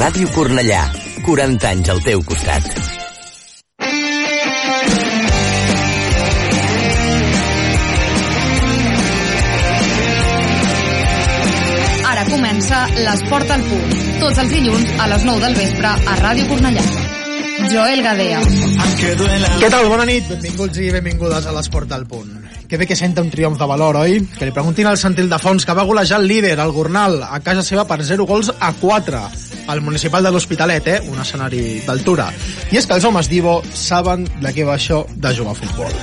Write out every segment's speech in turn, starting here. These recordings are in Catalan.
Ràdio Cornellà. 40 anys al teu costat. Ara comença l'Esport al punt. Tots els dilluns a les 9 del vespre a Ràdio Cornellà. Joel Gadea. Què tal? Bona nit, benvinguts i benvingudes a l'Esport del Punt. Que bé que senta un triomf de valor, oi? Que li preguntin al Santil de Fons, que va golejar el líder, el Gornal, a casa seva per 0 gols a 4 al municipal de l'Hospitalet, eh? un escenari d'altura. I és que els homes d'Ivo saben de què va això de jugar a futbol.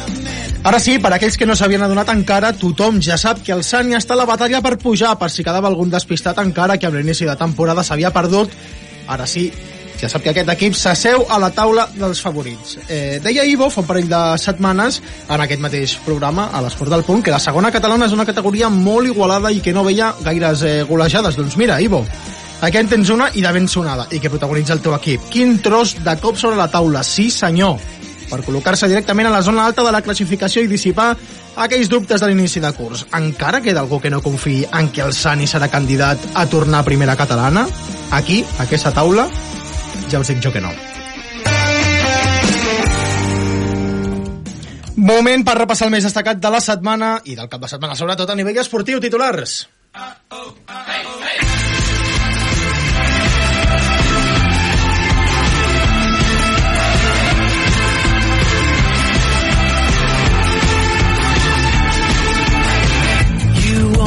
Ara sí, per aquells que no s'havien adonat encara, tothom ja sap que el Sani està a la batalla per pujar, per si quedava algun despistat encara que amb l'inici de temporada s'havia perdut. Ara sí, ja sap que aquest equip s'asseu a la taula dels favorits. Eh, deia Ivo fa un parell de setmanes en aquest mateix programa, a l'Esport del Punt, que la segona catalana és una categoria molt igualada i que no veia gaires eh, golejades. Doncs mira, Ivo, aquí en tens una i de ben sonada, i que protagonitza el teu equip. Quin tros de cop sobre la taula, sí senyor, per col·locar-se directament a la zona alta de la classificació i dissipar aquells dubtes de l'inici de curs. Encara queda algú que no confiï en que el Sani serà candidat a tornar a primera catalana? Aquí, a aquesta taula, ja us dic jo que no. Moment per repassar el més destacat de la setmana i del cap de setmana, sobretot a nivell esportiu, titulars.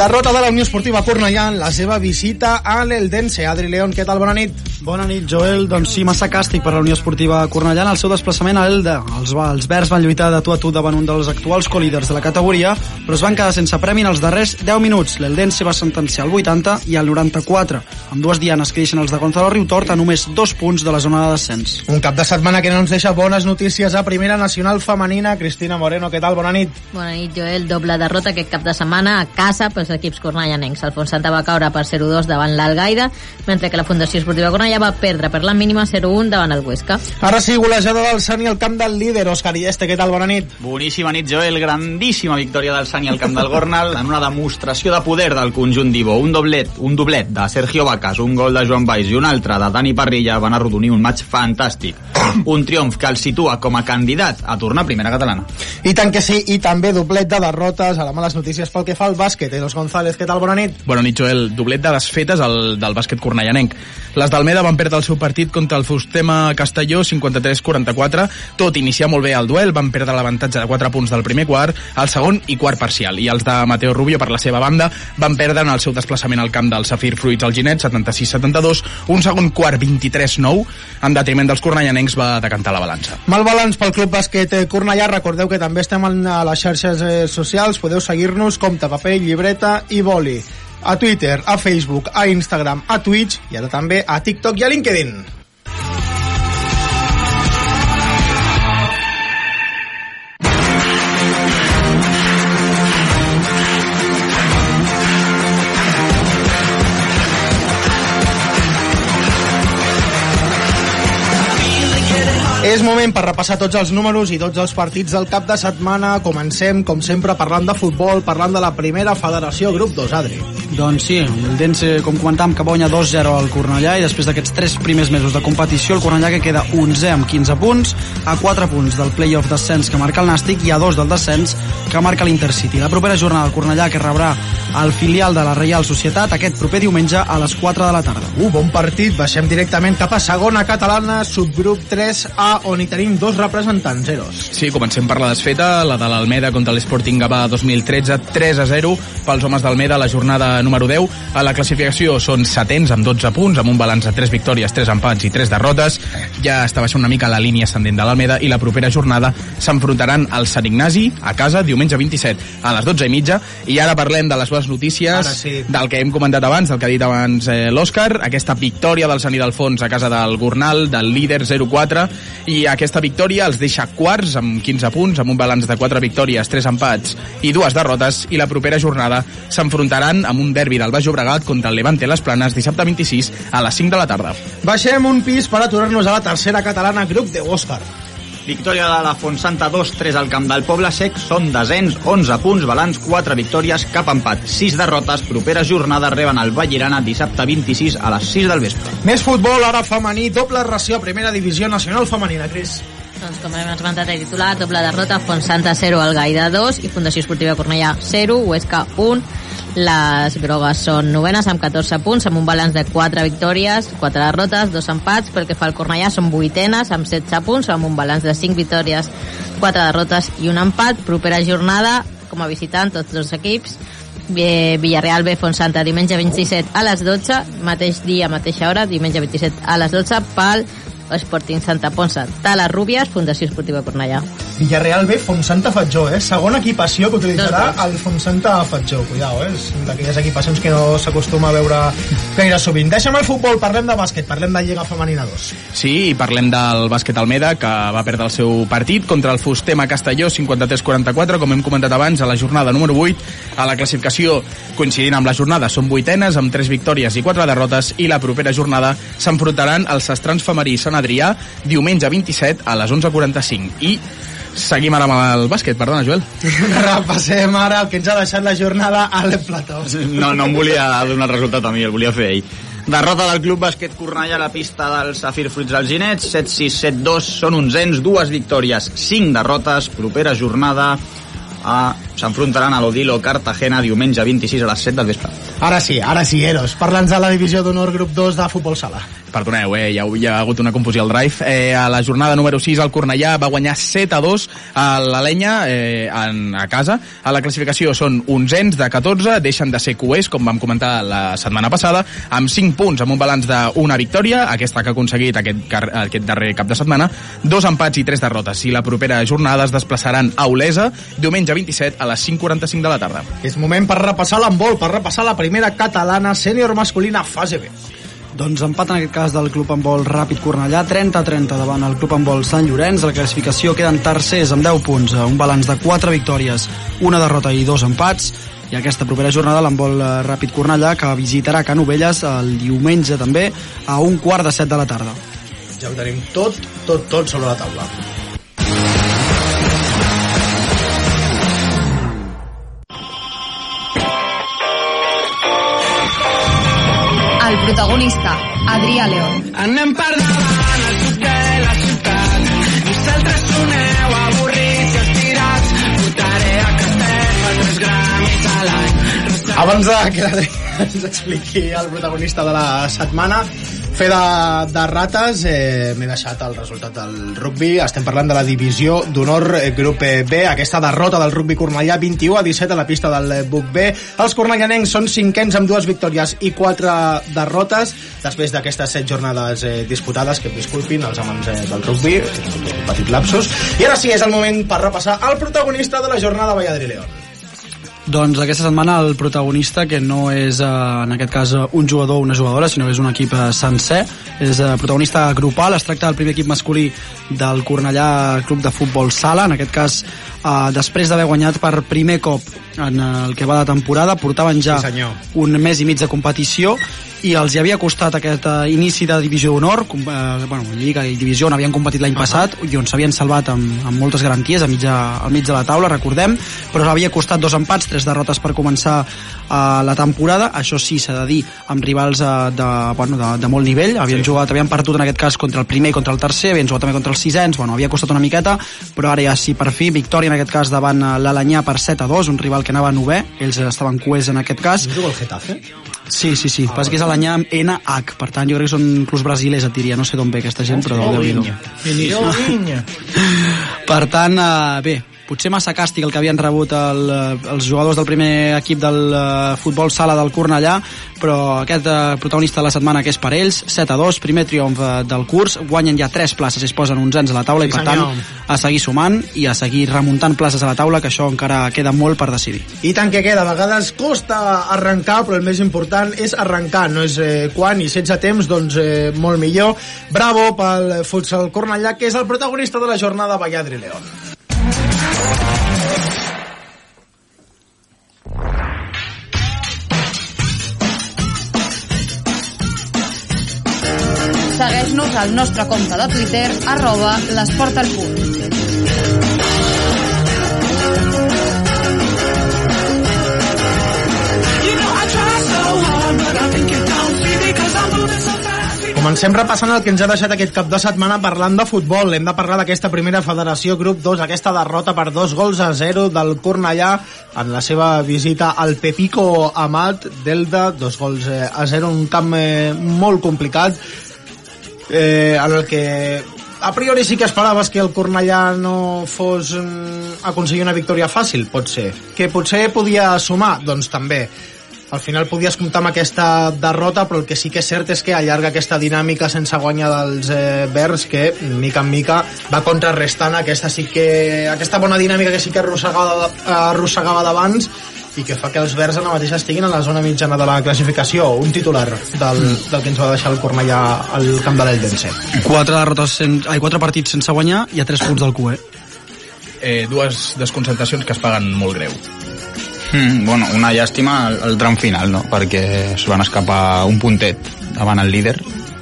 Derrota de la Unió Esportiva Cornellà en la seva visita a l'Eldense. Adri León, què tal? Bona nit. Bona nit, Joel. Doncs sí, massa càstig per la Unió Esportiva Cornellà en el seu desplaçament a Elda. Els, els verds van lluitar de tu a tu davant un dels actuals colíders de la categoria, però es van quedar sense premi en els darrers 10 minuts. L'Eldense va sentenciar el 80 i el 94, amb dues dianes que deixen els de Gonzalo Riutort a només dos punts de la zona de descens. Un cap de setmana que no ens deixa bones notícies a Primera Nacional Femenina. Cristina Moreno, què tal? Bona nit. Bona nit, Joel. Doble derrota aquest cap de setmana a casa pels equips cornellanencs. El Fonsanta va caure per 0-2 davant l'Algaida, mentre que la Fundació Esportiva Cornellà va perdre per la mínima 0-1 davant el Huesca. Ara sí, golejada del Sani al camp del líder, Òscar Ieste, què tal? Bona nit. Boníssima nit, Joel. Grandíssima victòria del Sani al camp del Gornal en una demostració de poder del conjunt d'Ivo. Un doblet, un doblet de Sergio Vacas, un gol de Joan Baix i un altre de Dani Parrilla van arrodonir un maig fantàstic. Un triomf que el situa com a candidat a tornar a primera catalana. I tant que sí, i també doblet de derrotes a la males notícies pel que fa al bàsquet. Eros González, què tal? Bona nit. Bona nit, Joel. Doblet de desfetes al, del bàsquet cornellanenc. Les d'Almeda van perdre el seu partit contra el Fustema Castelló 53-44. Tot iniciar molt bé el duel, van perdre l'avantatge de 4 punts del primer quart, el segon i quart parcial. I els de Mateo Rubio, per la seva banda, van perdre en el seu desplaçament al camp del Safir Fruits al Ginet 76-72, un segon quart 23-9, en detriment dels cornellanencs va decantar la balança. Mal balanç pel Club Bàsquet eh, Cornellà. Recordeu que també estem a les xarxes eh, socials. Podeu seguir-nos com paper, llibreta i boli. A Twitter, a Facebook, a Instagram, a Twitch i ara també a TikTok i a LinkedIn. És moment per repassar tots els números i tots els partits del cap de setmana. Comencem, com sempre, parlant de futbol, parlant de la primera federació Grup 2, Adri. Doncs sí, el Dense, com comentàvem, que guanya 2-0 al Cornellà i després d'aquests tres primers mesos de competició, el Cornellà que queda 11 amb 15 punts, a 4 punts del play-off descens que marca el Nàstic i a 2 del descens que marca l'Intercity. La propera jornada el Cornellà que rebrà el filial de la Reial Societat aquest proper diumenge a les 4 de la tarda. Uh, bon partit. Baixem directament cap a segona catalana, subgrup 3A, on hi tenim dos representants, Eros. Sí, comencem per la desfeta, la de l'Almeda contra l'Sporting Gavà 2013, 3 a 0 pels homes d'Almeda a la jornada número 10. A la classificació són setents amb 12 punts, amb un balanç de 3 victòries, 3 empats i 3 derrotes. Ja està baixant una mica la línia ascendent de l'Almeda i la propera jornada s'enfrontaran al Sant Ignasi a casa diumenge 27 a les 12 i mitja. I ara parlem de les bones notícies, Ara sí. del que hem comentat abans, del que ha dit abans eh, l'Òscar, aquesta victòria del Sant Ildefons a casa del Gornal, del líder 0-4, i aquesta victòria els deixa quarts amb 15 punts, amb un balanç de 4 victòries, 3 empats i dues derrotes, i la propera jornada s'enfrontaran amb un derbi del Baix Llobregat contra el Levante Les Planes dissabte 26 a les 5 de la tarda. Baixem un pis per aturar-nos a la tercera catalana, grup de Òscar. Victòria de la Fontsanta 2-3 al camp del Poble Sec. Són descens, 11 punts, balanç, 4 victòries, cap empat, 6 derrotes. Propera jornada reben el Vallirana dissabte 26 a les 6 del vespre. Més futbol, ara femení, doble ració a primera divisió nacional femenina, Cris. Doncs com hem esmentat el titular, doble derrota, Fontsanta 0, Algaida 2 i Fundació Esportiva Cornellà 0, Huesca 1. Les grogues són novenes amb 14 punts, amb un balanç de 4 victòries, 4 derrotes, 2 empats. Pel que fa al Cornellà són vuitenes amb 16 punts, amb un balanç de 5 victòries, 4 derrotes i un empat. Propera jornada, com a visitant, tots dos equips. Bé, Villarreal B, Fontsanta, diumenge 27 a les 12, mateix dia, mateixa hora, diumenge 27 a les 12, pel Sporting Santa Ponsa, Tala Rúbies, Fundació Esportiva Cornellà. Villarreal B, Fontsanta Fatjó, eh? Segona equipació que utilitzarà el Fontsanta Fatjó. Cuidao, eh? És d'aquelles equipacions que no s'acostuma a veure gaire sovint. Deixa'm el futbol, parlem de bàsquet, parlem de Lliga Femenina 2. Sí, i parlem del bàsquet Almeda, que va perdre el seu partit contra el Fustema Castelló, 53-44, com hem comentat abans, a la jornada número 8. A la classificació, coincidint amb la jornada, són vuitenes, amb 3 victòries i 4 derrotes, i la propera jornada s'enfrontaran els Estrans Femerí Sant Adrià, diumenge 27 a les 11.45. I seguim ara amb el bàsquet, perdona, Joel. Repassem ara el que ens ha deixat la jornada a l'Eplató. No, no em volia donar el resultat a mi, el volia fer ell. Derrota del Club Bàsquet Cornellà a la pista del Safir Fruits Alginets, 7-6, 7-2, són onzens, dues victòries, cinc derrotes, propera jornada a... s'enfrontaran a l'Odilo Cartagena diumenge 26 a les 7 del vespre. Ara sí, ara sí, Eros. Parla'ns de la divisió d'honor grup 2 de futbol sala. Perdoneu, eh, ha, hi ha hagut una confusió al drive. Eh, a la jornada número 6 el Cornellà va guanyar 7 a 2 a l'Alenya eh, en, a casa. A la classificació són 11 de 14, deixen de ser coers, com vam comentar la setmana passada, amb 5 punts, amb un balanç d'una victòria, aquesta que ha aconseguit aquest, aquest darrer cap de setmana, dos empats i tres derrotes. I la propera jornada es desplaçaran a Olesa diumenge 27 a les 5.45 de la tarda. És moment per repassar l'handbol, per repassar la primera catalana sènior masculina fase B. Doncs empat en aquest cas del Club Handbol Ràpid Cornellà, 30-30 davant el Club Handbol Sant Llorenç. La classificació queden tercers amb 10 punts, un balanç de 4 victòries, una derrota i dos empats. I aquesta propera jornada l'handbol eh, Ràpid Cornellà que visitarà Canovelles el diumenge també a un quart de set de la tarda. Ja ho tenim tot, tot, tot sobre la taula. El protagonista, Adrià León. Anem per davant al sud de la ciutat. Vosaltres soneu avorrits i estirats. Portaré a Castefa tres gramis a l'any. Abans de que l'Adrià ens expliqui el protagonista de la setmana, fer de, de rates, eh, m'he deixat el resultat del rugby. Estem parlant de la divisió d'honor eh, grup B, aquesta derrota del rugby Cornellà 21 a 17 a la pista del eh, Buc B. Els cornellanencs són cinquens amb dues victòries i quatre derrotes després d'aquestes set jornades eh, disputades, que disculpin els amants eh, del rugby, un petit lapsus. I ara sí, és el moment per repassar el protagonista de la jornada Valladolid León. Doncs aquesta setmana el protagonista, que no és eh, en aquest cas un jugador o una jugadora, sinó que és un equip eh, sencer, és eh, protagonista grupal, es tracta del primer equip masculí del Cornellà Club de Futbol Sala, en aquest cas eh, després d'haver guanyat per primer cop en el que va de temporada, portaven ja Sí, senyor. un mes i mig de competició i els hi havia costat aquest eh, inici de divisió d'honor, eh, bueno, Lliga i divisió on havien competit l'any passat i on s'havien salvat amb, amb moltes garanties a mitja, al mig de la taula, recordem, però havia costat dos empats, tres derrotes per començar eh, la temporada, això sí, s'ha de dir, amb rivals eh, de, bueno, de, de molt nivell, havien sí. jugat, havien perdut en aquest cas contra el primer i contra el tercer, havien jugat també contra els sisens, bueno, havia costat una miqueta, però ara ja sí, per fi, victòria en aquest cas davant eh, l'Alanyà per 7 a 2, un rival que anava a novè, ells estaven cuers en aquest cas, No juga el Getafe? Sí, sí, sí. Ah, Passa que és a l'anyà amb NH, per tant jo crec que són inclús brasilers, et diria. No sé d'on ve aquesta gent, però déu nhi Per tant, eh, bé, potser massa càstig el que havien rebut el, eh, els jugadors del primer equip del eh, futbol sala del Cornellà, però aquest eh, protagonista de la setmana que és per ells, 7 a 2, primer triomf del curs, guanyen ja 3 places, es posen uns anys a la taula Sí, i per tant senyor. a seguir sumant i a seguir remuntant places a la taula, que això encara queda molt per decidir. I tant que queda, a vegades costa arrencar, però el més important és arrencar, no és eh, quan, i a temps, doncs eh, molt millor. Bravo pel futsal Cornellà, que és el protagonista de la jornada Valladri León. Segueix-nos al nostre compte de Twitter, arroba l'esport al punt. Comencem repassant el que ens ha deixat aquest cap de setmana parlant de futbol. Hem de parlar d'aquesta primera federació grup 2, aquesta derrota per dos gols a 0 del Cornellà en la seva visita al Pepico Amat d'Elda, dos gols eh, a 0, un camp eh, molt complicat eh, en el que a priori sí que esperaves que el Cornellà no fos mm, aconseguir una victòria fàcil, pot ser. Que potser podia sumar, doncs també. Al final podies comptar amb aquesta derrota, però el que sí que és cert és que allarga aquesta dinàmica sense guanyar dels eh, Verds que, mica en mica, va contrarrestant aquesta, sí que, aquesta bona dinàmica que sí que arrossegava, arrossegava d'abans i que fa que els Verds ara mateix estiguin a la zona mitjana de la classificació. Un titular del, del que ens va deixar el Cornellà al camp de l'Eldense. Quatre, derrotes sen... Ai, quatre partits sense guanyar i a tres punts del QE. Eh, dues desconcentracions que es paguen molt greu. Mm, bueno, una llàstima al, al tram final, no? Perquè es van escapar un puntet davant el líder.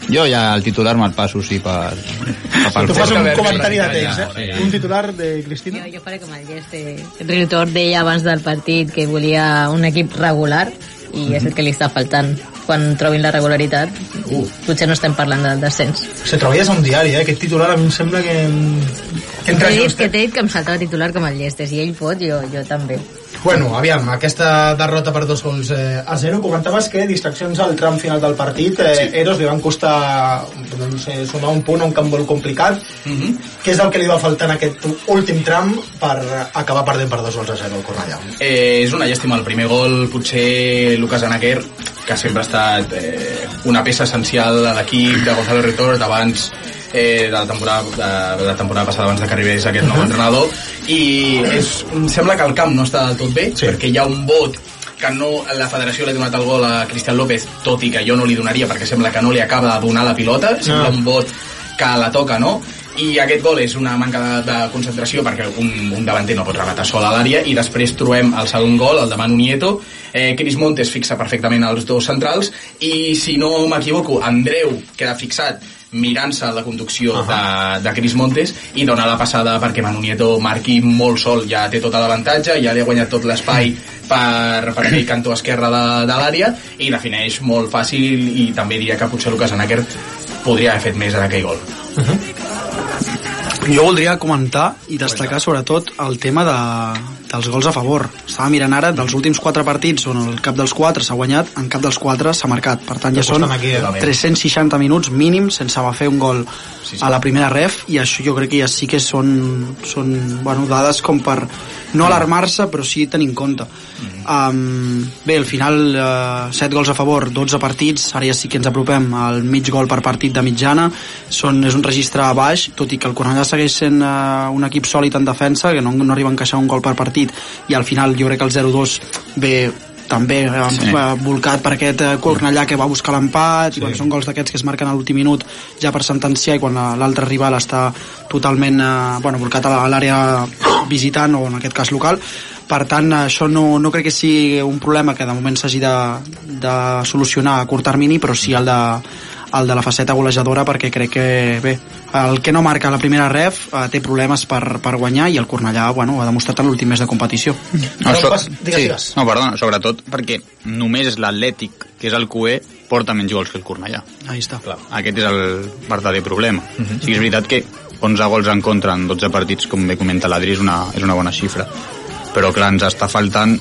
Jo ja el titular me'l passo, sí, per, al Tu fas un comentari de text, eh? Sí. Un titular de Cristina? Jo, jo faré com el gest. Eh, Riutor deia abans del partit que volia un equip regular i és el que li està faltant. Quan trobin la regularitat, Uh. potser no estem parlant del descens. Se treballes a un diari, eh? Aquest titular a mi em sembla que... que entra T'he dit, just, que eh? t'he dit que em saltava titular com el Llestes, i ell pot, jo, jo també. Bueno, aviam, aquesta derrota per dos gols eh, a zero, comentaves que distraccions al tram final del partit, eh, sí. Eros li van costar doncs, eh, sumar un punt a un camp molt complicat. Mm Mhm. -hmm. Què és el que li va faltar en aquest últim tram per acabar perdent per dos gols a zero al Cornellà? Eh, és una llàstima el primer gol, potser Lucas Anaquer, que sempre ha estat eh, una peça essencial a l'equip de Gonzalo Ritor d'abans eh, de la temporada, de, de la temporada passada abans de que arribés aquest nou entrenador i és, em sembla que el camp no està del tot bé Sí. perquè hi ha un vot que no, la federació li ha donat el gol a Cristian López tot i que jo no li donaria perquè sembla que no li acaba de donar la pilota sembla Ah. un vot que la toca no? i aquest gol és una manca de, de concentració perquè un, un davanter no pot rematar sol a l'àrea i després trobem el segon gol, el de Manu Nieto eh, Cris Montes fixa perfectament els dos centrals i si no m'equivoco Andreu queda fixat mirant-se la conducció uh -huh. de, de Cris Montes i dona la passada perquè Manu Nieto marqui molt sol, ja té tot l'avantatge ja li ha guanyat tot l'espai per, per aquell cantó esquerre de, de l'àrea i defineix molt fàcil i també diria que potser Lucas Anaquer podria haver fet més en aquell gol Jo voldria comentar i destacar sobretot el tema de, dels gols a favor. Estava mirant ara dels últims quatre partits on el cap dels quatre s'ha guanyat, en cap dels quatre s'ha marcat. Per tant, ja són costant aquí, eh? 360 minuts mínim sense va fer un gol a la primera ref i això jo crec que ja sí que són, són bueno, dades com per no alarmar-se però sí tenir en compte um, bé, al final uh, 7 gols a favor, 12 partits ara ja sí que ens apropem al mig gol per partit de mitjana són, és un registre baix tot i que el Cornellà segueix sent uh, un equip sòlid en defensa que no, no arriba a encaixar un gol per partit i al final jo crec que el 0-2 ve també eh, Sí. sí. volcat per aquest eh, Cornellà que va buscar l'empat sí. i quan són gols d'aquests que es marquen a l'últim minut ja per sentenciar i quan la- l'altre rival està totalment eh, bueno, volcat a l'àrea visitant o en aquest cas local per tant això no, no crec que sigui un problema que de moment s'hagi de, de solucionar a curt termini però sí el de, el de la faceta golejadora perquè crec que bé, el que no marca la primera ref eh, té problemes per, per guanyar i el Cornellà bueno, ho ha demostrat en l'últim mes de competició No, so, digues, sí, no, perdona, sobretot perquè només és l'Atlètic, que és el QE, porta menys gols que el Cornellà. ahí està Clar. Aquest és el verdader problema. Uh. -huh. Sí que és veritat que 11 gols en contra en 12 partits, com bé comenta l'Adri, és, una, és una bona xifra. Però clar, ens està faltant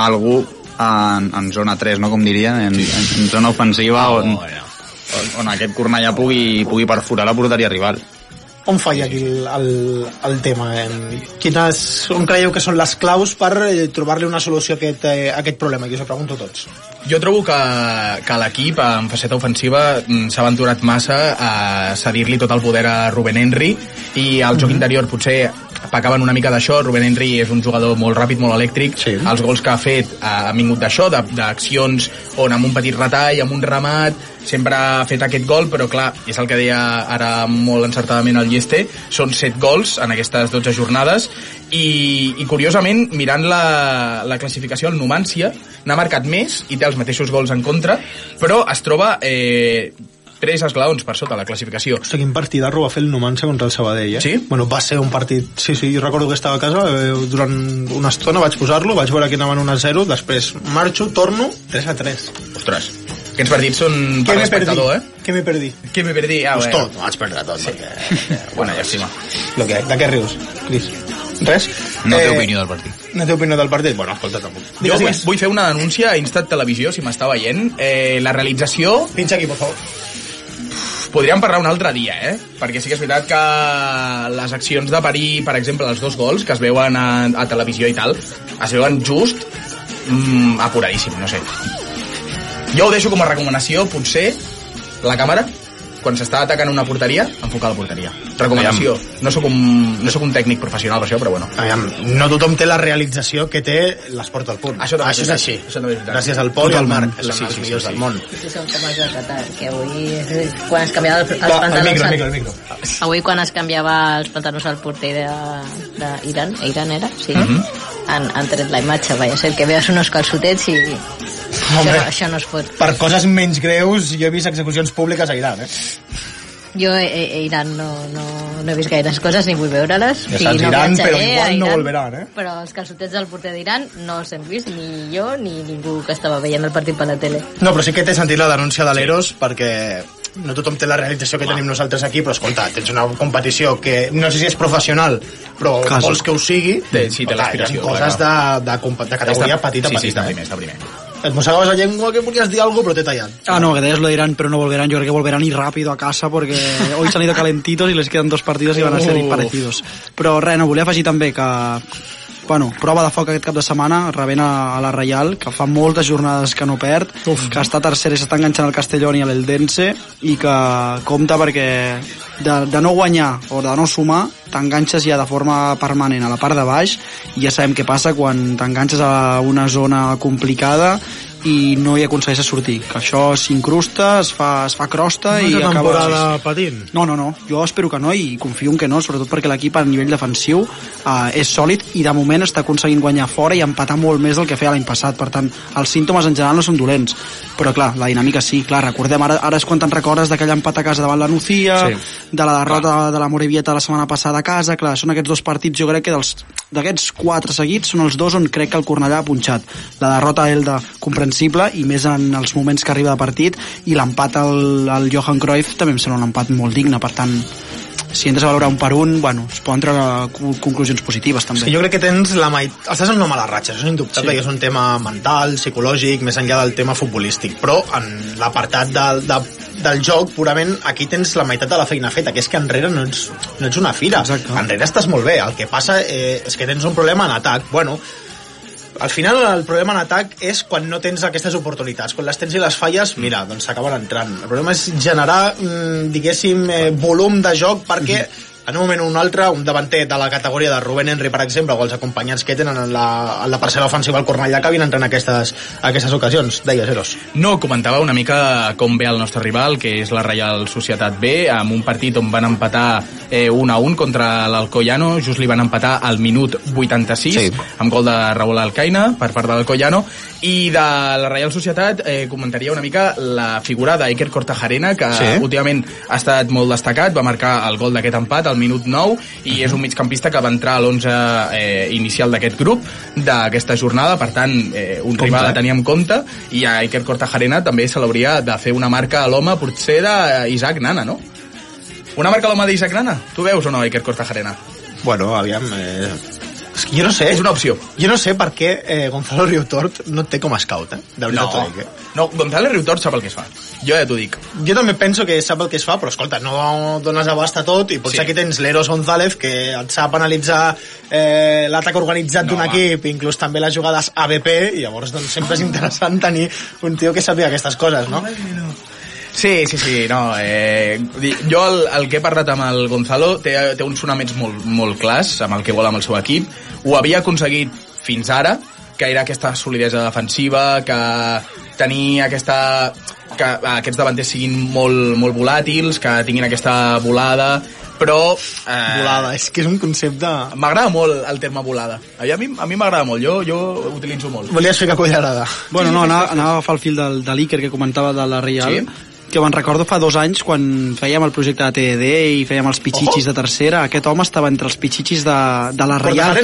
algú en, en zona 3, no com dirien, en, en, en zona ofensiva on, on, on aquest Cornellà pugui, pugui perforar la porteria rival. On falla aquí el, el, el tema? Quines, on creieu que són les claus per eh, trobar-li una solució a aquest, eh, a aquest problema? Aquí us ho pregunto a tots. Jo trobo que, que l'equip en faceta ofensiva mm, s'ha aventurat massa a cedir-li tot el poder a Ruben Henry i al joc interior potser pecaven una mica d'això, Ruben Henry és un jugador molt ràpid, molt elèctric, Sí. els gols que ha fet eh, han vingut d'això, d'accions on amb un petit retall, amb un remat, sempre ha fet aquest gol, però clar, és el que deia ara molt encertadament el Lleste, són 7 gols en aquestes 12 jornades. I, i curiosament, mirant la, la classificació, el Numància n'ha marcat més i té els mateixos gols en contra, però es troba eh, tres esglaons per sota la classificació. Hosti, quin partidarro va fer el Numancia contra el Sabadell, eh? Sí? Bueno, va ser un partit... Sí, sí, jo recordo que estava a casa, eh, durant una estona vaig posar-lo, vaig veure que anaven 1 a 0, després marxo, torno, 3 a 3. Ostres, Aquests partits són per me perdí? l'espectador, eh? Què me perdí? Què me perdí? Ah, Pues bé. tot, vaig perdre tot. Sí. Perquè... Bona llàstima. Lo que, de què rius, Cris? Res? No té opinió del partit. No té opinió del partit? Bueno, escolta, tampoc. Jo Digues, vull, digues. vull fer una denúncia a Instat Televisió, si m'està veient. Eh, la realització Pinxa aquí, por favor. Podríem parlar un altre dia, eh? Perquè sí que és veritat que les accions de parir, per exemple, els dos gols que es veuen a, a televisió i tal, es veuen just mm, apuradíssim, no sé. Jo ho deixo com a recomanació, potser, la càmera, quan s'està atacant una porteria, enfocar la porteria. Recomanació. No sóc, un, no sóc un tècnic professional per això, però bueno. Aviam, no tothom té la realització que té l'esport al punt. Això Això és és així. Això també és veritat. Gràcies al Pol i al. Marc, que són Sí, els sí, sí, millors sí. del món. Sí, de que avui, quan es canviava els, els Va, el pantalons... micro, el al- micro, el micro. Avui quan es canviava els pantalons al porter de- d'Iran, Iran era? Sí. Mhm. Han, han tret la imatge, vaya ser que veus unos calçotets i... Hombre. Això, això no es fot. Per coses menys greus, jo he vist execucions públiques a Iran, eh? Jo a, a Iran no, no, no he vist gaires coses ni vull veure-les. Ja saps, no Iran, però a igual no Iran, volverán, eh? Però els calçotets del porter d'Iran no els hem vist, ni jo ni ningú que estava veient el partit per la tele. No, però sí que té sentit la denúncia de l'Eros perquè no tothom té la realització que tenim nosaltres aquí, però escolta, tens una competició que no sé si és professional, però Casa. vols que ho sigui, Té- sí, té Clar, l'aspiració, hi ha coses de, de, de categoria petita, sí, sí, petita. està eh? primer, està primer. Et mossegaves la llengua que volies dir alguna cosa, però t'he tallat. Ah, no, que deies lo de Irán, pero no volverán. Yo creo que volverán y rápido a casa porque hoy se han ido calentitos y les quedan dos partidos y van a ser Uf. parecidos. Però res, no, volia afegir també que bueno, prova de foc aquest cap de setmana rebent a, a la Reial, que fa moltes jornades que no perd, Uf. que està tercer i s'està enganxant al Castellón i a l'Eldense i que compta perquè de, de no guanyar o de no sumar t'enganxes ja de forma permanent a la part de baix i ja sabem què passa quan t'enganxes a una zona complicada i no hi aconsegueixes sortir, que això s'incrusta, es fa, es fa crosta i Una acaba... temporada patint. No, no, no, jo espero que no i confio en que no, sobretot perquè l'equip a nivell defensiu eh, és sòlid i de moment està aconseguint guanyar fora i empatar molt més del que feia l'any passat, per tant, els símptomes en general no són dolents, però clar, la dinàmica sí, clar, recordem, ara, ara és quan te'n recordes d'aquell empat a casa davant la Nucía, Sí. de la derrota clar. de la Morevieta la setmana passada a casa, clar, són aquests dos partits, jo crec que dels d'aquests quatre seguits són els dos on crec que el Cornellà ha punxat. La derrota a Elda comprensible i més en els moments que arriba de partit i l'empat al, al Johan Cruyff també em sembla un empat molt digne, per tant si entres a valorar un per un, bueno, es poden treure conclusions positives també. Sí, jo crec que tens la meitat... Estàs en una mala ratxa, això és indubtable, sí. Que és un tema mental, psicològic, més enllà del tema futbolístic. Però en l'apartat del, de, del joc, purament, aquí tens la meitat de la feina feta, que és que enrere no ets, no ets una fira. Exacte. Enrere estàs molt bé. El que passa eh, és que tens un problema en atac. Bueno, al final el problema en atac és quan no tens aquestes oportunitats. Quan les tens i les falles, mira, doncs s'acaben entrant. El problema és generar, mm, diguéssim, eh, volum de joc perquè en un moment o un altre, un davanter de la categoria de Rubén Henry, per exemple, o els acompanyants que tenen en la, en la parcel·la ofensiva al Cornellà, acabin entrant en aquestes, aquestes ocasions. Deies, Eros. No, comentava una mica com ve el nostre rival, que és la Reial Societat B, amb un partit on van empatar eh, 1 a 1 contra l'Alcoyano, just li van empatar al minut 86, Sí. amb gol de Raúl Alcaina per part de l'Alcoyano, i de la Reial Societat eh, comentaria una mica la figura d'Iker Cortajarena, que Sí. últimament ha estat molt destacat, va marcar el gol d'aquest empat al minut 9, i és un migcampista que va entrar a l'11 eh, inicial d'aquest grup, d'aquesta jornada, per tant, eh, un rival a tenir en compte, i a Iker Cortajarena també se l'hauria de fer una marca a l'home, potser d'Isaac Nana, no? Una marca a l'home d'Isaac Nana? Tu veus o no, Iker Cortajarena? Bueno, aviam... Eh... És que jo no sé... És una opció. Jo no sé per què eh, Gonzalo Riutort no té com a scout, eh? De veritat No, dic, eh? no, González Riutort sap el que es fa. Jo ja t'ho dic. Jo també penso que sap el que es fa, però escolta, no dones abast a tot i potser Sí. aquí tens l'Eros González que et sap analitzar eh, l'atac organitzat No, d'un equip, inclús també les jugades ABP, i llavors doncs, sempre és interessant tenir un tio que sàpiga aquestes coses, no? Sí, sí, sí, no. Eh, jo el, el que he parlat amb el Gonzalo té, té uns fonaments molt, molt clars amb el que vol amb el seu equip. Ho havia aconseguit fins ara, que era aquesta solidesa defensiva, que tenir aquesta que eh, aquests davanters siguin molt, molt volàtils, que tinguin aquesta volada, però... Eh, Volada, és que és un concepte... M'agrada molt el terme volada. A mi a mi m'agrada molt, jo, jo ho utilitzo molt. Volies fer que cullerada. Bueno, no, anava, anava a agafar el fil del, de l'Iker que comentava de la Real, Sí. Jo me'n recordo fa dos anys quan fèiem el projecte de TED i fèiem els pitxitxis de tercera. Aquest home estava entre els pitxitxis de, de la Reial.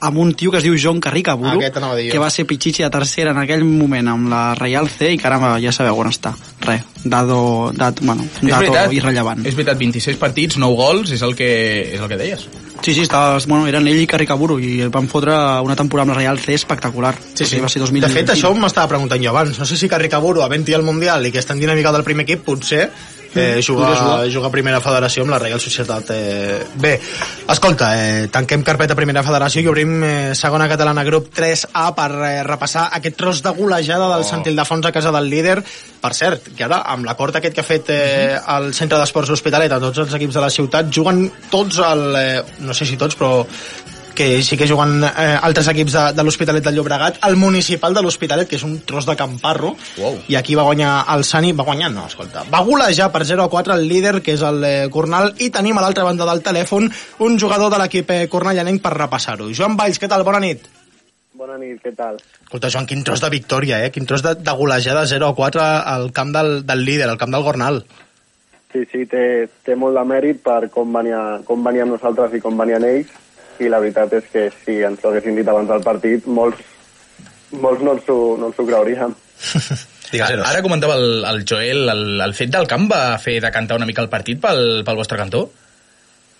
Amb un tio que es diu John Carricaburu, Aquest anava a dir jo. que va ser pitxitxi de tercera en aquell moment amb la Reial C i caramba, ja sabeu on està. Res, dado, dat, bueno, un És dato veritat, irrellevant. és veritat, 26 partits, 9 gols, és el que, és el que deies. Sí, sí, estava, bueno, eren ell i Carricaburu i van fotre una temporada amb la Reial C espectacular. Sí, sí. Va ser 2000, De fet, això m'estava preguntant jo abans. No sé si Carricaburu, havent-hi al Mundial i que està en dinàmica del primer equip, potser eh, jugar, jugar a primera federació amb la Reial Societat eh, B. Escolta, eh, tanquem carpeta primera federació i obrim eh, segona catalana grup 3A per eh, repassar aquest tros de golejada del oh. Sant Ildefons a casa del líder. Per cert, que ara, amb l'acord aquest que ha fet eh, el Centre d'Esports Hospitalet a tots els equips de la ciutat, juguen tots el... Eh, no sé si tots, però que sí que juguen eh, altres equips de, de l'Hospitalet del Llobregat, el municipal de l'Hospitalet, que és un tros de camparro, Uau. i aquí va guanyar el Sani, va guanyar, no, escolta, va golejar per 0 a 4 el líder, que és el eh, Cornal, i tenim a l'altra banda del telèfon un jugador de l'equip eh, cornellanenc per repassar-ho. Joan Valls, què tal? Bona nit. Bona nit, què tal? Escolta, Joan, quin tros de victòria, eh? Quin tros de, de golejada 0 a 4 al camp del, del líder, al camp del Gornal. Sí, sí, té, té molt de mèrit per com, venia, com veníem nosaltres i com venien ells, i la veritat és que si ens ho haguessin dit abans del partit, molts, molts no ens ho, no ens ho creuríem. Digues, Ara comentava el, el Joel, el, el fet del camp va fer decantar una mica el partit pel, pel vostre cantó?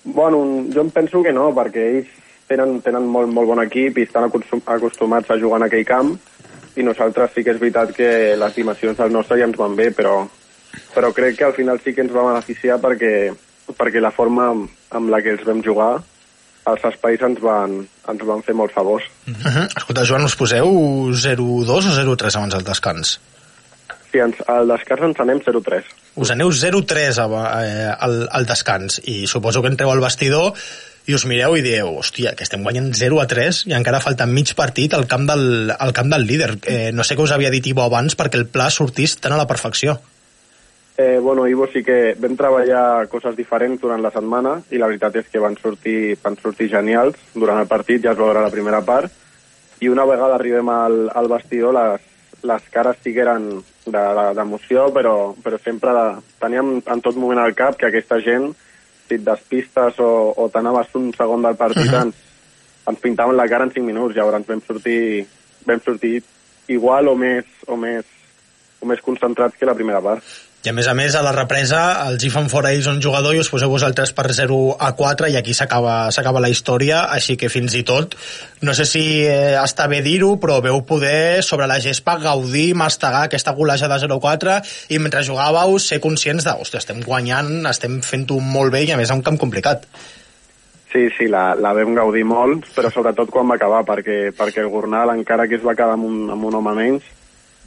Bueno, jo em penso que no, perquè ells tenen, tenen molt, molt bon equip i estan acostum, acostumats a jugar en aquell camp, i nosaltres sí que és veritat que les dimensions del nostre ja ens van bé, però, però crec que al final sí que ens va beneficiar perquè, perquè la forma amb, amb la que els vam jugar els espais ens van, ens van fer molt favors. Uh -huh. Escolta, Joan, us poseu 0-2 o 0-3 abans del descans? Sí, ens, al descans ens anem 0-3. us aneu 0-3 a- eh, al, al descans i suposo que entreu al vestidor i us mireu i dieu, hòstia, que estem guanyant 0 a 3 i encara falta mig partit al camp del, al camp del líder. Eh, no sé què us havia dit Ivo abans perquè el pla sortís tan a la perfecció. Eh, bueno, Ivo, sí que vam treballar coses diferents durant la setmana i la veritat és que van sortir, van sortir genials. Durant el partit, ja es va veure la primera part, i una vegada arribem al, al vestidor les, les cares sí que eren de- de- d'emoció, però, però sempre de, teníem en tot moment al cap que aquesta gent, si et despistes o, o t'anaves un segon del partit, ens, ens pintaven la cara en 5 minuts, llavors vam sortir, vam sortir igual o més, o més, o més concentrats que la primera part. I a més a més, a la represa, els hi fan fora ells un jugador i us poseu vosaltres per 0 a 4 i aquí s'acaba la història, així que fins i tot, no sé si eh, està bé dir-ho, però veu poder sobre la gespa gaudir, mastegar aquesta golejada 0-4 i mentre jugàveu ser conscients de, hòstia, estem guanyant, estem fent-ho molt bé i a més a un camp complicat. Sí, sí, la, la vam gaudir molt, però sobretot quan va acabar, perquè, perquè el Gornal, encara que es va quedar amb un, amb un home menys,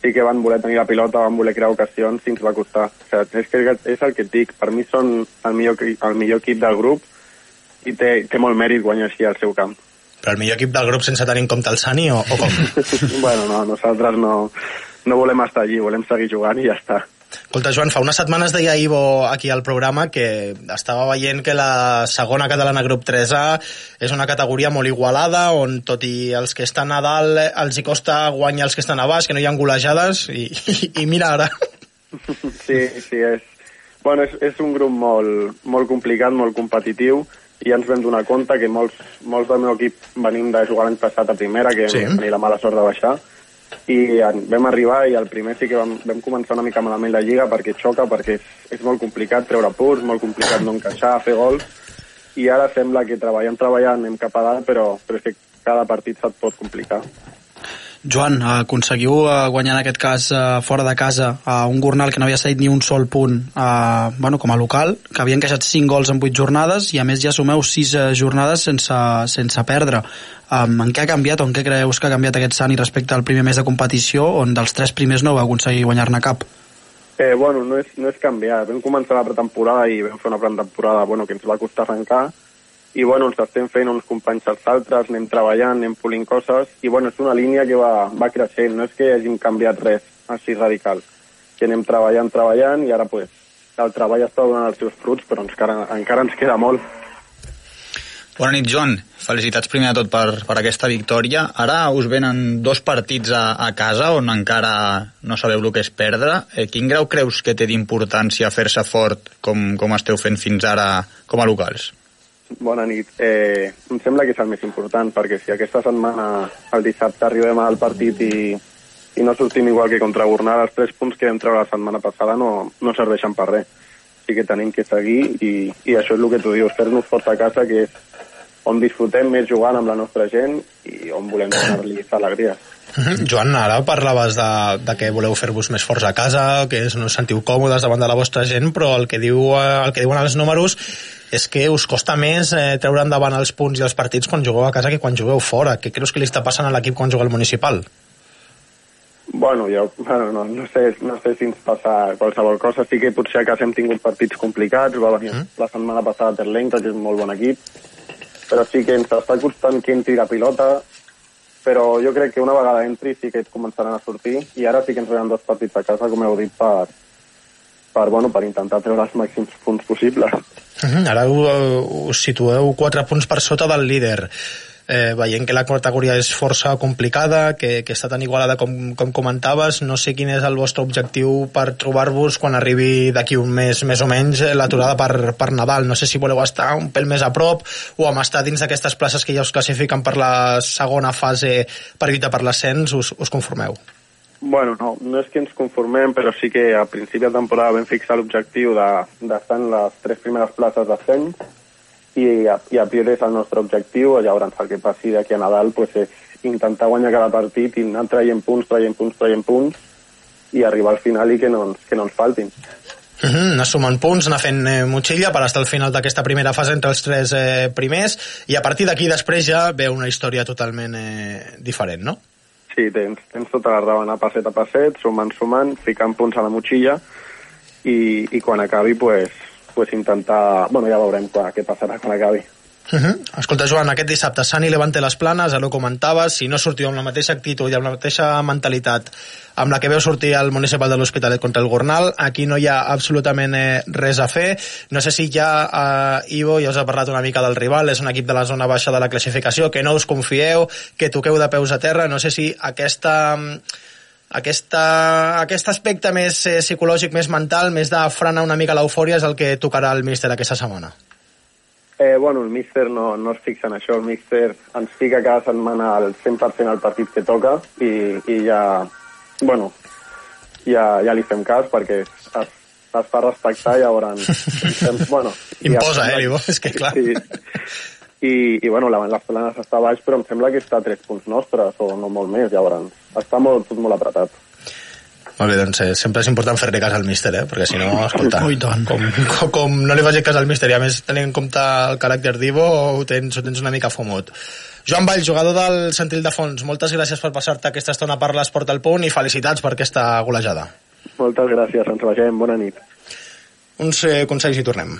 sí que van voler tenir la pilota, van voler crear ocasions i ens va costar. O sigui, és, que és el que et dic, per mi són el millor, el millor equip del grup i té, té molt mèrit guanyar així al seu camp. Però el millor equip del grup sense tenir en compte el Sani o, o com? bueno, no, nosaltres no, no volem estar allí, volem seguir jugant i ja està. Escolta, Joan, fa unes setmanes deia Ivo aquí al programa que estava veient que la segona catalana grup 3A és una categoria molt igualada, on tot i els que estan a dalt els hi costa guanyar els que estan a baix, que no hi ha golejades, i, i, i mira ara. Sí, sí, és, bueno, és, és un grup molt, molt complicat, molt competitiu, i ja ens vam donar compte que molts, molts del meu equip venim de jugar l'any passat a primera, que Sí. sí. vam tenir la mala sort de baixar, i en- vam arribar i el primer sí que vam, vam començar una mica malament la lliga perquè xoca, perquè és, és molt complicat treure punts, molt complicat no encaixar, fer gols, i ara sembla que treballant, treballant anem cap a dalt, però, però és que cada partit se't pot complicar. Joan, eh, aconseguiu eh, guanyar en aquest cas eh, fora de casa a un Gornal que no havia cedit ni un sol punt eh, bueno, com a local, que havia encaixat 5 gols en 8 jornades i a més ja sumeu 6 eh, jornades sense, sense perdre. Um, en què ha canviat o en què creus que ha canviat aquest Sani respecte al primer mes de competició on dels tres primers no va aconseguir guanyar-ne cap? Eh, bueno, no és, no és canviar. Vam començar la pretemporada i vam fer una pretemporada bueno, que ens va costar arrencar i bueno, ens estem fent uns companys als altres, anem treballant, anem polint coses i bueno, és una línia que va, va creixent, no és que hàgim canviat res així radical, que anem treballant, treballant i ara pues, el treball està donant els seus fruits però encara, encara ens queda molt. Bona nit, Joan. felicitats primer de tot per, per aquesta victòria. Ara us venen dos partits a, a casa on encara no sabeu el que és perdre. Eh, quin grau creus que té d'importància fer-se fort com, com esteu fent fins ara com a locals? Bona nit. Eh, em sembla que és el més important, perquè si aquesta setmana, el dissabte, arribem al partit i, i no sortim igual que contra Gornal, els tres punts que vam treure la setmana passada no, no serveixen per res. Sí que tenim que seguir i, i això és el que tu dius, fer-nos forts a casa, que és on disfrutem més jugant amb la nostra gent i on volem donar-li Mhm. Joan, ara parlaves de, de que voleu fer-vos més forts a casa, que no us sentiu còmodes davant de la vostra gent, però el que, diu, eh, el que diuen els números és que us costa més eh, treure endavant els punts i els partits quan jugueu a casa que quan jugueu fora. Què creus que li està passant a l'equip quan juga al municipal? Bueno, jo bueno, no, no, sé, no sé si ens passa qualsevol cosa. Sí que potser a casa hem tingut partits complicats. Va venir mm. la setmana passada Terlenca, que és un molt bon equip. Però sí que ens està costant que entri la pilota. Però jo crec que una vegada entri sí que començaran a sortir. I ara sí que ens venen dos partits a casa, com heu dit, per, per, bueno, per intentar treure els màxims punts possibles. Uh -huh. Ara us situeu 4 punts per sota del líder eh, veient que la categoria és força complicada, que, que està tan igualada com, com comentaves, no sé quin és el vostre objectiu per trobar-vos quan arribi d'aquí un mes més o menys eh, l'aturada per, per Nadal. No sé si voleu estar un pèl més a prop o amb estar dins d'aquestes places que ja us classifiquen per la segona fase per lluitar per l'ascens, us, us conformeu? Bueno, no, no és que ens conformem, però sí que a principi de temporada vam fixar l'objectiu d'estar de, en les tres primeres places d'ascens i, a, i a priori és el nostre objectiu, llavors el que passi d'aquí a Nadal pues, és intentar guanyar cada partit i anar traient punts, traient punts, traient punts i arribar al final i que no, que no ens faltin. Uh -huh, anar sumant punts, anar fent eh, motxilla per estar al final d'aquesta primera fase entre els tres eh, primers i a partir d'aquí després ja ve una història totalment eh, diferent, no? Sí, tens, tens tota la raó, anar passet a passet, sumant, sumant, ficant punts a la motxilla i, i quan acabi pues, pues intentar... Bueno, ja veurem quan, què passarà quan acabi. Uh -huh. Escolta, Joan, aquest dissabte Sani Levante les planes, ara ho comentaves, si no sortiu amb la mateixa actitud i amb la mateixa mentalitat amb la que veu sortir el municipal de l'Hospitalet contra el Gornal, aquí no hi ha absolutament eh, res a fer. No sé si ja eh, Ivo ja us ha parlat una mica del rival, és un equip de la zona baixa de la classificació, que no us confieu, que toqueu de peus a terra, no sé si aquesta aquesta, aquest aspecte més eh, psicològic, més mental, més de frenar una mica l'eufòria és el que tocarà el míster aquesta setmana. Eh, bueno, el míster no, no es fixa en això, el míster ens fica cada setmana al 100% al partit que toca i, i ja, bueno, ja, ja li fem cas perquè es, es fa respectar i llavors... bueno, Imposa, ja, eh, és que clar. Sí, i, i bueno, la, les planes està baix, però em sembla que està a 3 punts nostres, o no molt més, llavors. Està molt, tot molt apretat. Molt bé, doncs eh, sempre és important fer-li cas al míster, eh? perquè si no, escolta, com, com, com no li faci cas al míster i a més tenint en compte el caràcter d'Ivo, ho tens, ho tens una mica fumut. Joan Vall, jugador del Centril de Fons, moltes gràcies per passar-te aquesta estona per l'Esport al Punt i felicitats per aquesta golejada. Moltes gràcies, ens veiem, bona nit. Uns eh, consells i tornem.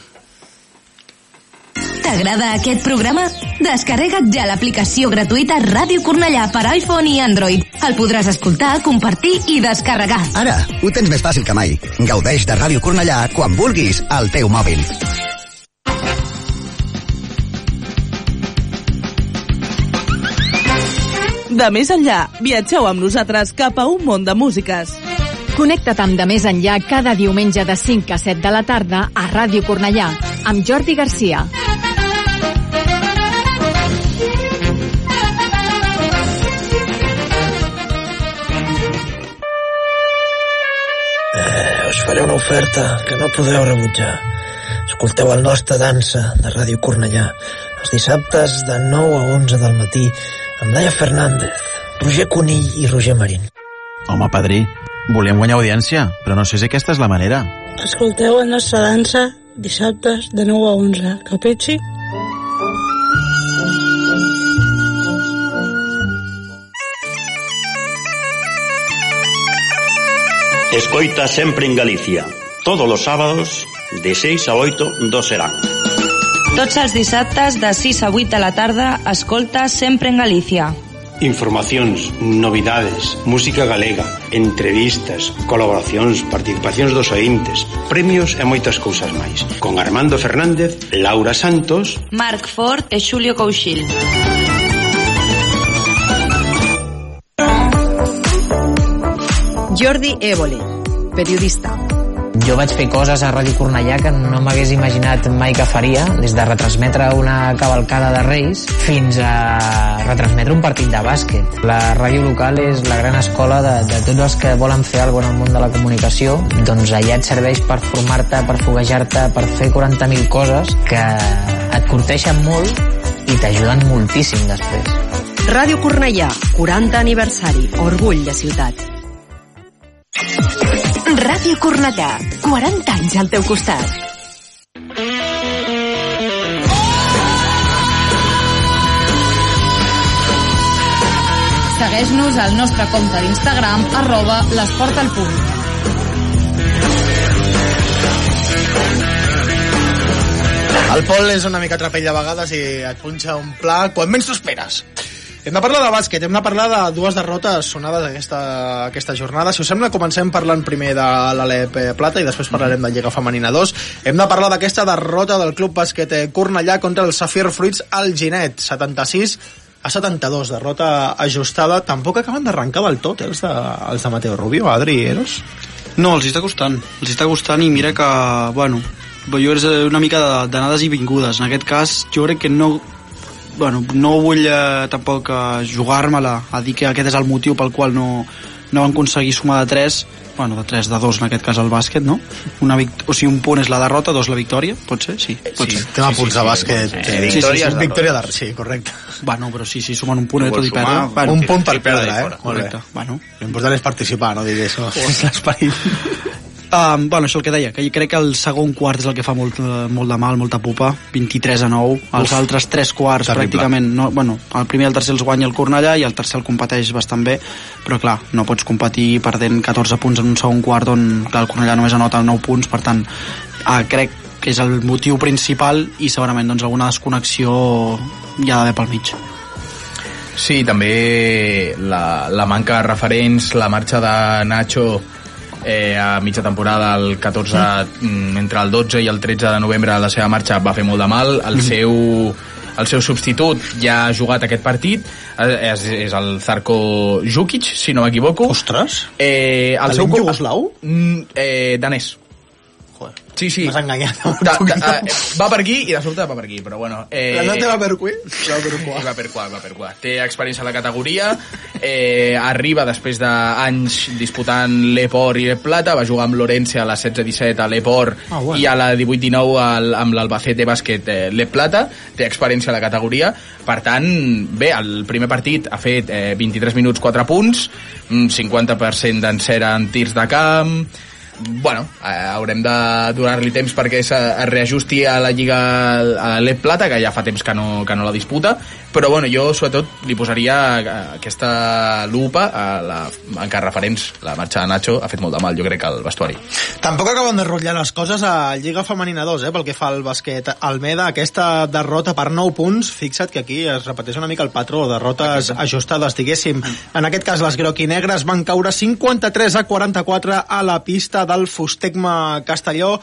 T'agrada aquest programa? Descarrega't ja l'aplicació gratuïta Ràdio Cornellà per iPhone i Android. El podràs escoltar, compartir i descarregar. Ara, ho tens més fàcil que mai. Gaudeix de Ràdio Cornellà quan vulguis al teu mòbil. De més enllà, viatgeu amb nosaltres cap a un món de músiques. Connecta't amb De Més Enllà cada diumenge de 5 a 7 de la tarda a Ràdio Cornellà, amb Jordi Garcia. Faré una oferta que no podeu rebutjar. Escolteu el nostre dansa de Ràdio Cornellà els dissabtes de 9 a 11 del matí amb Laia Fernández, Roger Conill i Roger Marín. Home, padrí, volíem guanyar audiència, però no sé si aquesta és la manera. Escolteu el nostre dansa dissabtes de 9 a 11. Capitxi? Escoita sempre en Galicia, todos os sábados de 6 a 8 do serán. Tots els dissabtes de 6 a 8 de la tarda, escolta sempre en Galícia. Informacións, novidades, música galega, entrevistas, colaboracións, participacións dos ointes, premios e moitas cousas máis. Con Armando Fernández, Laura Santos, Marc Ford e Xulio Couchil. Jordi Évole, periodista. Jo vaig fer coses a Ràdio Cornellà que no m'hagués imaginat mai que faria, des de retransmetre una cavalcada de Reis fins a retransmetre un partit de bàsquet. La ràdio local és la gran escola de, de tots els que volen fer alguna cosa en el món de la comunicació, doncs allà et serveix per formar-te, per foguejar-te, per fer 40.000 coses que et corteixen molt i t'ajuden moltíssim després. Ràdio Cornellà, 40 aniversari, orgull de ciutat. Ràdio Cornellà, 40 anys al teu costat. Segueix-nos al nostre compte d'Instagram arroba l'esport al punt. El Pol és una mica trapell de vegades i et punxa un pla quan menys t'ho esperes. Hem de parlar de bàsquet, hem de parlar de dues derrotes sonades aquesta, aquesta jornada. Si us sembla, comencem parlant primer de l'Alep Plata i després parlarem de Lliga Femenina 2. Hem de parlar d'aquesta derrota del Club Bàsquet Cornellà contra el Safir Fruits al Ginet, 76 a 72, derrota ajustada. Tampoc acaben d'arrencar del tot eh, els, de, els de Mateo Rubio, Adri Eros. No, els està costant. Els està costant i mira que, bueno, jo és una mica d'anades i vingudes. En aquest cas, jo crec que no bueno, no vull eh, tampoc eh, jugar-me-la a dir que aquest és el motiu pel qual no, no van aconseguir sumar de 3 bueno, de 3, de 2 en aquest cas al bàsquet, no? Una vict o sigui, un punt és la derrota, dos la victòria, pot ser? Sí, pot Sí, ser. tema punts de bàsquet. Sí, eh, sí, victòria, sí, sí, victòria de... Sí, correcte. Bueno, però sí, sí, sumen un punt No tot vols i perdre. Bueno, un punt per perdre eh? Correcte. Bueno. L'important és participar, no digués. No? És l'esperit. Um, bueno, això el que deia, que jo crec que el segon quart és el que fa molt, eh, molt de mal, molta pupa, 23 a 9, els Uf. altres tres quarts Terrible. pràcticament, no, bueno, el primer i el tercer els guanya el Cornellà i el tercer el competeix bastant bé, però clar, no pots competir perdent 14 punts en un segon quart on clar, el Cornellà només anota 9 punts, per tant, uh, crec que és el motiu principal i segurament doncs, alguna desconnexió hi ha d'haver pel mig. Sí, també la, la manca de referents, la marxa de Nacho eh, a mitja temporada, el 14, mm. entre el 12 i el 13 de novembre la seva marxa va fer molt de mal, el Mm. seu el seu substitut ja ha jugat aquest partit eh, és, és el Zarko Jukic, si no m'equivoco Ostres! eh, el Talent seu iugoslau? Mm, eh, danès Joder. Sí, sí. M'has enganyat. Da, da, eh, va per aquí i de sobte va per aquí, però bueno. Eh, La nota va per qui? Va per qua. Va per qua, va per qua. Té experiència a la categoria, eh, arriba després d'anys disputant l'Eport i l'Ep Plata, va jugar amb Lorència a la 16-17 a l'Eport Ah, bueno. i a la 18-19 al- amb l'Albacete Bàsquet eh, l'Ep Plata, té experiència a la categoria, per tant, bé, el primer partit ha fet eh, 23 minuts 4 punts, un 50% d'encera en tirs de camp, bueno, eh, haurem de donar-li temps perquè se- es reajusti a la Lliga a l'Ep Plata, que ja fa temps que no, que no la disputa, però bueno, jo sobretot li posaria eh, aquesta lupa a la, encara referents, la marxa de Nacho ha fet molt de mal, jo crec, al vestuari. Tampoc acaben de rotllar les coses a Lliga Femenina 2, eh, pel que fa al bàsquet. Almeda, aquesta derrota per 9 punts, fixa't que aquí es repeteix una mica el patró, derrotes ajustades, diguéssim. En aquest cas, les groquinegres van caure 53 a 44 a la pista del Fustecma Castelló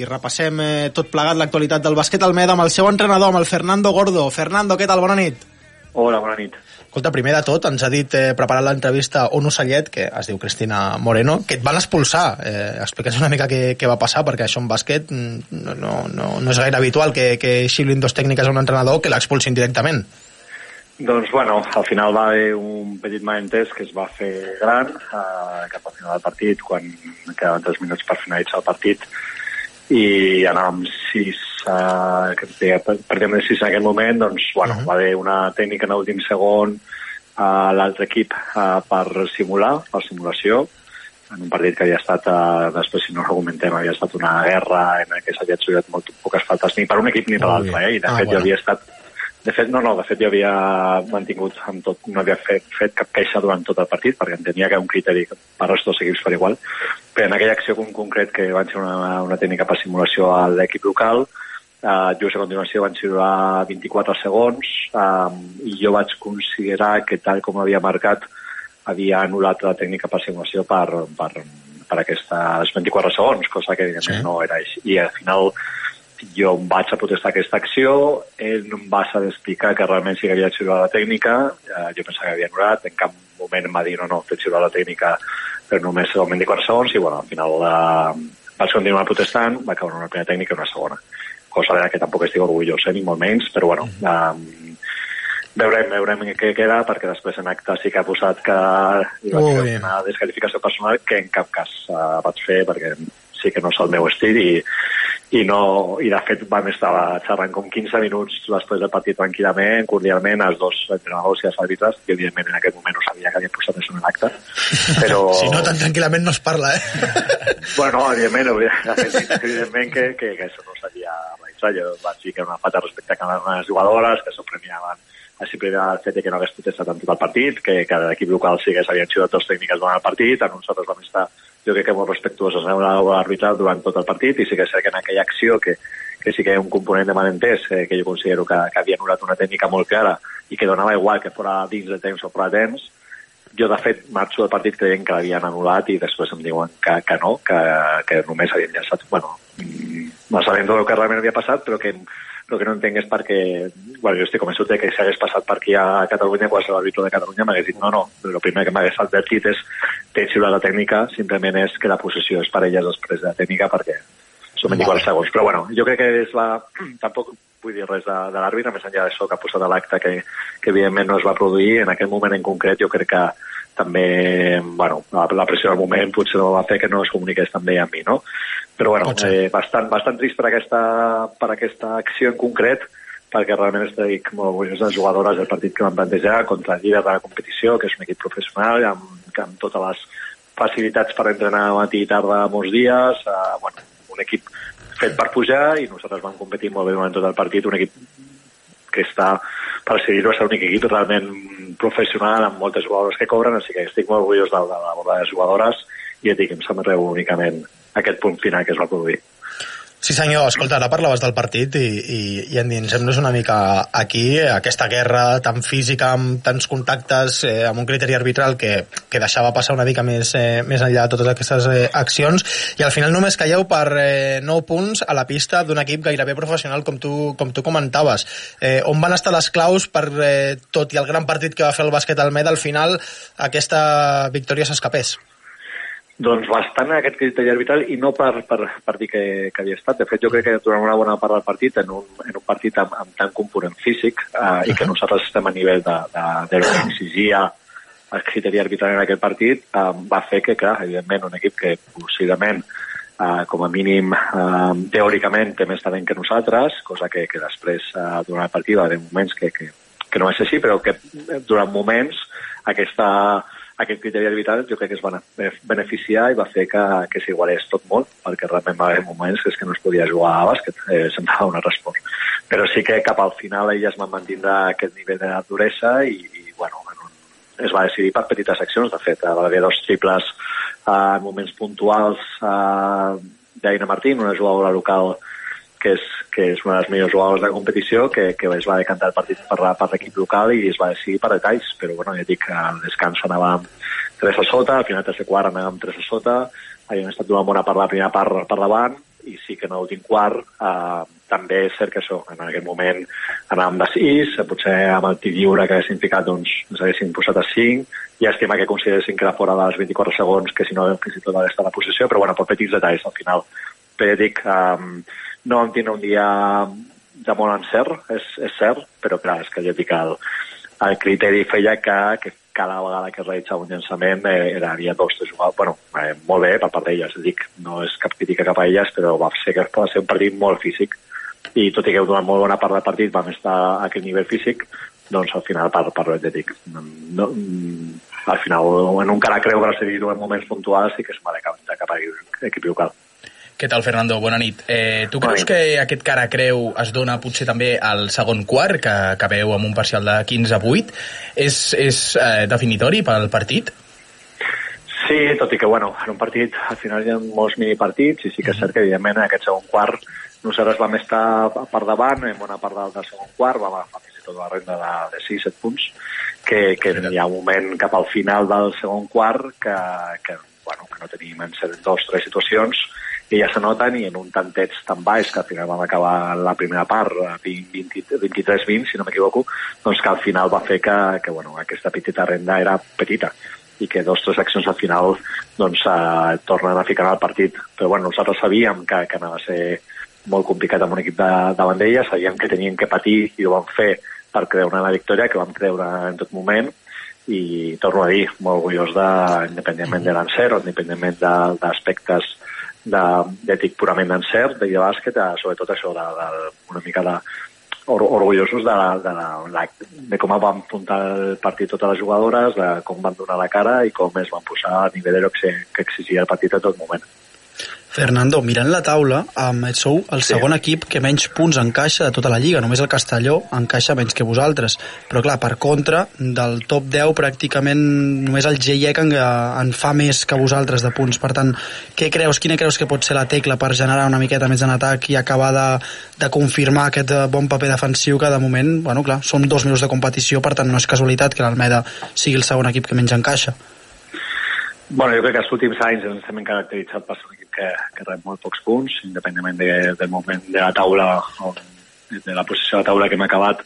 i repassem eh, tot plegat l'actualitat del bàsquet Almeda amb el seu entrenador, amb el Fernando Gordo. Fernando, què tal? Bona nit. Hola, bona nit. Escolta, primer de tot, ens ha dit, eh, preparant l'entrevista, un ocellet, que es diu Cristina Moreno, que et van expulsar. Eh, Explica'ns una mica què, què va passar, perquè això en bàsquet mm, no, no, no, no és gaire habitual que, que xiulin dos tècniques a un entrenador que l'expulsin directament. Doncs, bueno, al final va haver un petit malentès que es va fer gran eh, cap al final del partit, quan quedaven tres minuts per finalitzar el partit, i anàvem sis, eh, que deia, perdíem de sis en aquell moment, doncs, bueno, uh -huh. va haver una tècnica en l'últim segon a l'altre equip eh, per simular, per simulació, en un partit que havia estat, eh, després si no ho argumentem, havia estat una guerra en què s'havia xulat molt poques faltes ni per un equip ni per l'altre, eh? i de Ah, fet bueno. jo havia estat de fet, no, no, de fet jo havia mantingut amb tot, no havia fet, fet cap queixa durant tot el partit, perquè entenia que era un criteri per als dos equips per igual, però en aquella acció en concret que van ser una, una tècnica per simulació a l'equip local, Uh, just a continuació van xiular 24 segons um, i jo vaig considerar que tal com havia marcat havia anul·lat la tècnica per simulació per, per, per aquestes 24 segons, cosa que evidentment sí. no era així. I al final jo em vaig a protestar aquesta acció, ell em va saber explicar que realment sí que havia xiulat la tècnica, eh, jo pensava que havia anul·lat, en cap moment em va dir no, no, fet xiular la tècnica per només 24 segons, i bueno, al final eh, vaig continuar protestant, va caure una primera tècnica i una segona. Cosa de la que tampoc estic orgullós, eh, ni molt menys, però bueno, um, veurem, veurem què queda, perquè després en acte sí que ha posat que hi va una descalificació personal que en cap cas uh, vaig fer, perquè sí que no és el meu estil i, i, no, i de fet vam estar xerrant com 15 minuts després del partit tranquil·lament, cordialment, els dos entrenadors i els àrbitres, que evidentment en aquest moment no sabia que havien posat això en l'acte, però... Si no, tan tranquil·lament no es parla, eh? bueno, evidentment, evidentment que, que, que això no s'havia realitzat. Jo vaig dir que era una falta respecte a les jugadores, que s'ho premiaven així primer el fet que no hagués protestat en tot el partit, que cada equip local sí que s'havien xiulat dos tècniques durant el partit, a nosaltres vam estar jo crec que molt respectuosos amb l'arbitral durant tot el partit i sí que és cert que en aquella acció que, que sí que hi ha un component de malentès eh, que jo considero que, que havia anul·lat una tècnica molt clara i que donava igual que fora dins de temps o fora de temps jo de fet marxo del partit creient que l'havien anul·lat i després em diuen que, que no, que, que només havien llançat bueno, no sabem tot el que realment havia passat però que el que no entenc és perquè, bueno, jo estic convençut que si hagués passat per aquí a Catalunya, qualsevol àrbitre de Catalunya m'hagués dit no, no, el primer que m'hagués advertit és té xiulat la tècnica, simplement és que la possessió és per elles després de la tècnica perquè són 24 vale. segons. Però bueno, jo crec que és la... Tampoc vull dir res de, de l'àrbitre, més enllà d'això que ha posat a l'acte que, que evidentment no es va produir, en aquell moment en concret jo crec que també, bueno, la, la pressió del moment potser no va fer que no es comuniqués també amb mi, no? Però bueno, eh, bastant, bastant trist per aquesta, per aquesta acció en concret, perquè realment estic molt orgullós de les jugadores del partit que van plantejar contra el líder de la competició, que és un equip professional, amb, amb totes les facilitats per entrenar matí i tarda molts dies, eh, bueno, un equip fet per pujar i nosaltres vam competir molt bé durant tot el partit, un equip que està, per seguir-ho, és l'únic equip realment professional amb moltes jugadores que cobren, així que estic molt orgullós de, de, de, de les jugadores i et dic, em greu únicament aquest punt final que es va produir. Sí senyor, escolta, ara parlaves del partit i, i, i endinsem-nos una mica aquí, aquesta guerra tan física, amb tants contactes, eh, amb un criteri arbitral que, que deixava passar una mica més, eh, més enllà de totes aquestes eh, accions, i al final només calleu per eh, 9 punts a la pista d'un equip gairebé professional, com tu, com tu comentaves. Eh, on van estar les claus per, eh, tot i el gran partit que va fer el bàsquet Almeda, al final aquesta victòria s'escapés? Doncs bastant aquest criteri arbitral i no per, per, per dir que, que havia estat. De fet, jo crec que durant una bona part del partit, en un, en un partit amb, amb tant component físic eh, i que nosaltres estem a nivell de, de, de que exigia el criteri arbitral en aquest partit, eh, va fer que, clar, evidentment, un equip que possiblement eh, com a mínim eh, teòricament té més talent que nosaltres, cosa que, que després eh, durant el partit va haver moments que, que, que no és així, però que durant moments aquesta aquest criteri arbitral jo crec que es va beneficiar i va fer que, que s'igualés tot molt, perquè realment va haver moments que, és que no es podia jugar a bàsquet, eh, se'n dava una resposta. Però sí que cap al final elles van mantindre aquest nivell de duresa i, i bueno, es va decidir per petites accions, de fet, va haver dos triples eh, en moments puntuals eh, d'Aina Martín, una jugadora local que és, que és una de les millors jugadores de competició, que, que es va decantar el partit per, per l'equip local i es va decidir per detalls, però bueno, ja dic que al descans anàvem 3 a sota, al final tercer quart anàvem 3 a sota, havíem estat una bona per la primera part per davant, i sí que en l'últim quart eh, també és cert que això, en aquest moment anàvem de 6, potser amb el tir lliure que haguessin ficat doncs ens haguessin posat a 5, i estima que consideressin que era fora dels 24 segons, que si no fins i tot hagués estat la posició, però bueno, per petits detalls al final. Però ja dic, eh, no vam tindre un dia de molt encert, és, és cert, però clar, és que jo dic el, el criteri feia que, que cada vegada que es realitzava un llançament eh, era, havia dos de jugar, bueno, eh, molt bé per part d'elles, dic, no és cap crítica cap a elles, però va ser que va ser un partit molt físic i tot i que durant molt bona part del partit vam estar a aquest nivell físic, doncs al final per, per l'Atlètic no, al final en un cara creu que ha en moments puntuals i que es va de cap, de cap a l'equip local. Què tal, Fernando? Bona nit. Eh, tu creus que aquest cara creu es dona potser també al segon quart, que, veu amb un parcial de 15 a 8? És, és eh, definitori pel partit? Sí, tot i que, bueno, en un partit al final hi ha molts minipartits i sí que és cert que, evidentment, en aquest segon quart nosaltres vam estar per davant en bona part del, del segon quart, vam agafar fins i tot la renda de, de 6-7 punts, que, que hi ha un moment cap al final del segon quart que, que, bueno, que no tenim en dos o tres situacions que ja s'anoten i en un tanteig tan baix que al final vam acabar la primera part 23-20, si no m'equivoco, doncs que al final va fer que, que bueno, aquesta petita renda era petita i que dos tres accions al final doncs, eh, tornen a ficar al partit. Però bueno, nosaltres sabíem que, que anava a ser molt complicat amb un equip de, davant d'ella, sabíem que tenien que patir i ho vam fer per creure la victòria, que vam creure en tot moment, i torno a dir, molt orgullós de, independentment de l'encert independentment d'aspectes d'ètic purament d'encert, de, de bàsquet, de, sobretot això, de, de, una mica de, or, orgullosos de, la, de, la, de com van enfrontar el partit totes les jugadores, de com van donar la cara i com es van posar a nivell que, que exigia el partit a tot moment. Fernando, mirant la taula, um, sou el segon sí. equip que menys punts encaixa de tota la Lliga. Només el Castelló encaixa menys que vosaltres. Però, clar, per contra, del top 10, pràcticament només el GIEC en, en fa més que vosaltres de punts. Per tant, què creus, quina creus que pot ser la tecla per generar una miqueta més en atac i acabar de, de confirmar aquest bon paper defensiu que, de moment, bueno, clar, són dos mesos de competició, per tant, no és casualitat que l'Almeda sigui el segon equip que menys encaixa. Bueno, jo crec que els últims anys ens hem caracteritzat per ser un que, que rep molt pocs punts, independentment de, del moment de la taula o de la posició de la taula que hem acabat,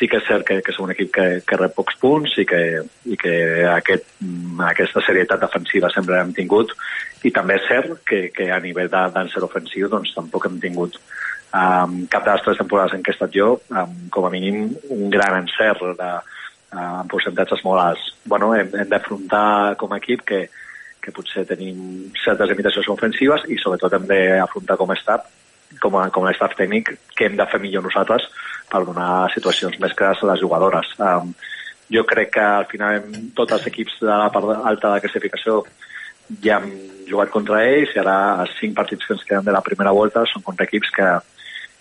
sí que és cert que, que som un equip que, que rep pocs punts i que, i que aquest, aquesta serietat defensiva sempre l'hem tingut i també és cert que, que a nivell d'àncer ofensiu doncs tampoc hem tingut um, cap de les tres temporades en què he estat jo um, com a mínim un gran encert de, uh, amb percentatges molt alts. Bueno, hem, hem d'afrontar com a equip que, que potser tenim certes limitacions ofensives i sobretot hem d'afrontar com a staff, com a, com a staff tècnic, que hem de fer millor nosaltres per donar situacions més clares a les jugadores. Um, jo crec que al final tots els equips de la part alta de la classificació ja hem jugat contra ells i ara els cinc partits que ens queden de la primera volta són contra equips que,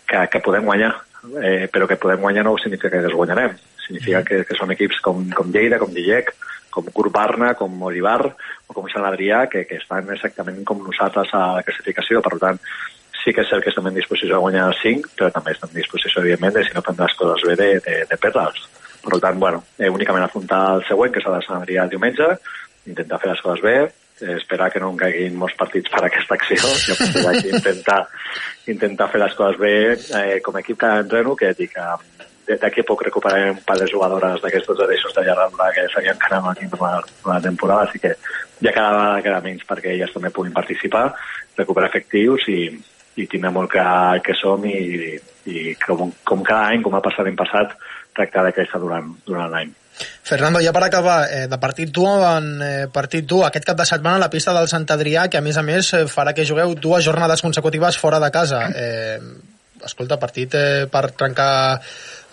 que, que podem guanyar. Eh, però que podem guanyar no significa que els guanyarem. Significa que, que són equips com, com Lleida, com Dillec com Curbarna, com Olivar o com Sant Adrià, que, que estan exactament com nosaltres a la classificació. Per tant, sí que és cert que estem en disposició de guanyar els 5, però també estem en disposició, evidentment, de si no fem les coses bé, de, de, de perdre'ls. Per tant, bueno, eh, únicament afrontar el següent, que de Sant Adrià el diumenge, intentar fer les coses bé, eh, esperar que no en caiguin molts partits per aquesta acció i a partir d'aquí intentar, intentar fer les coses bé eh, com a equip que entreno, que dic, eh, d'aquí poc recuperarem un par de jugadores d'aquestos adreços de llargada que s'havien quedat aquí per la, per la temporada, així que ja cada queda menys perquè elles també puguin participar, recuperar efectius i, i tindre molt clar que som i, i com, com cada any, com ha passat l'any passat, tractar de créixer durant, durant l'any. Fernando, ja per acabar, eh, de partit tu en eh, partit tu, aquest cap de setmana a la pista del Sant Adrià, que a més a més eh, farà que jugueu dues jornades consecutives fora de casa. Eh, escolta, partit eh, per trencar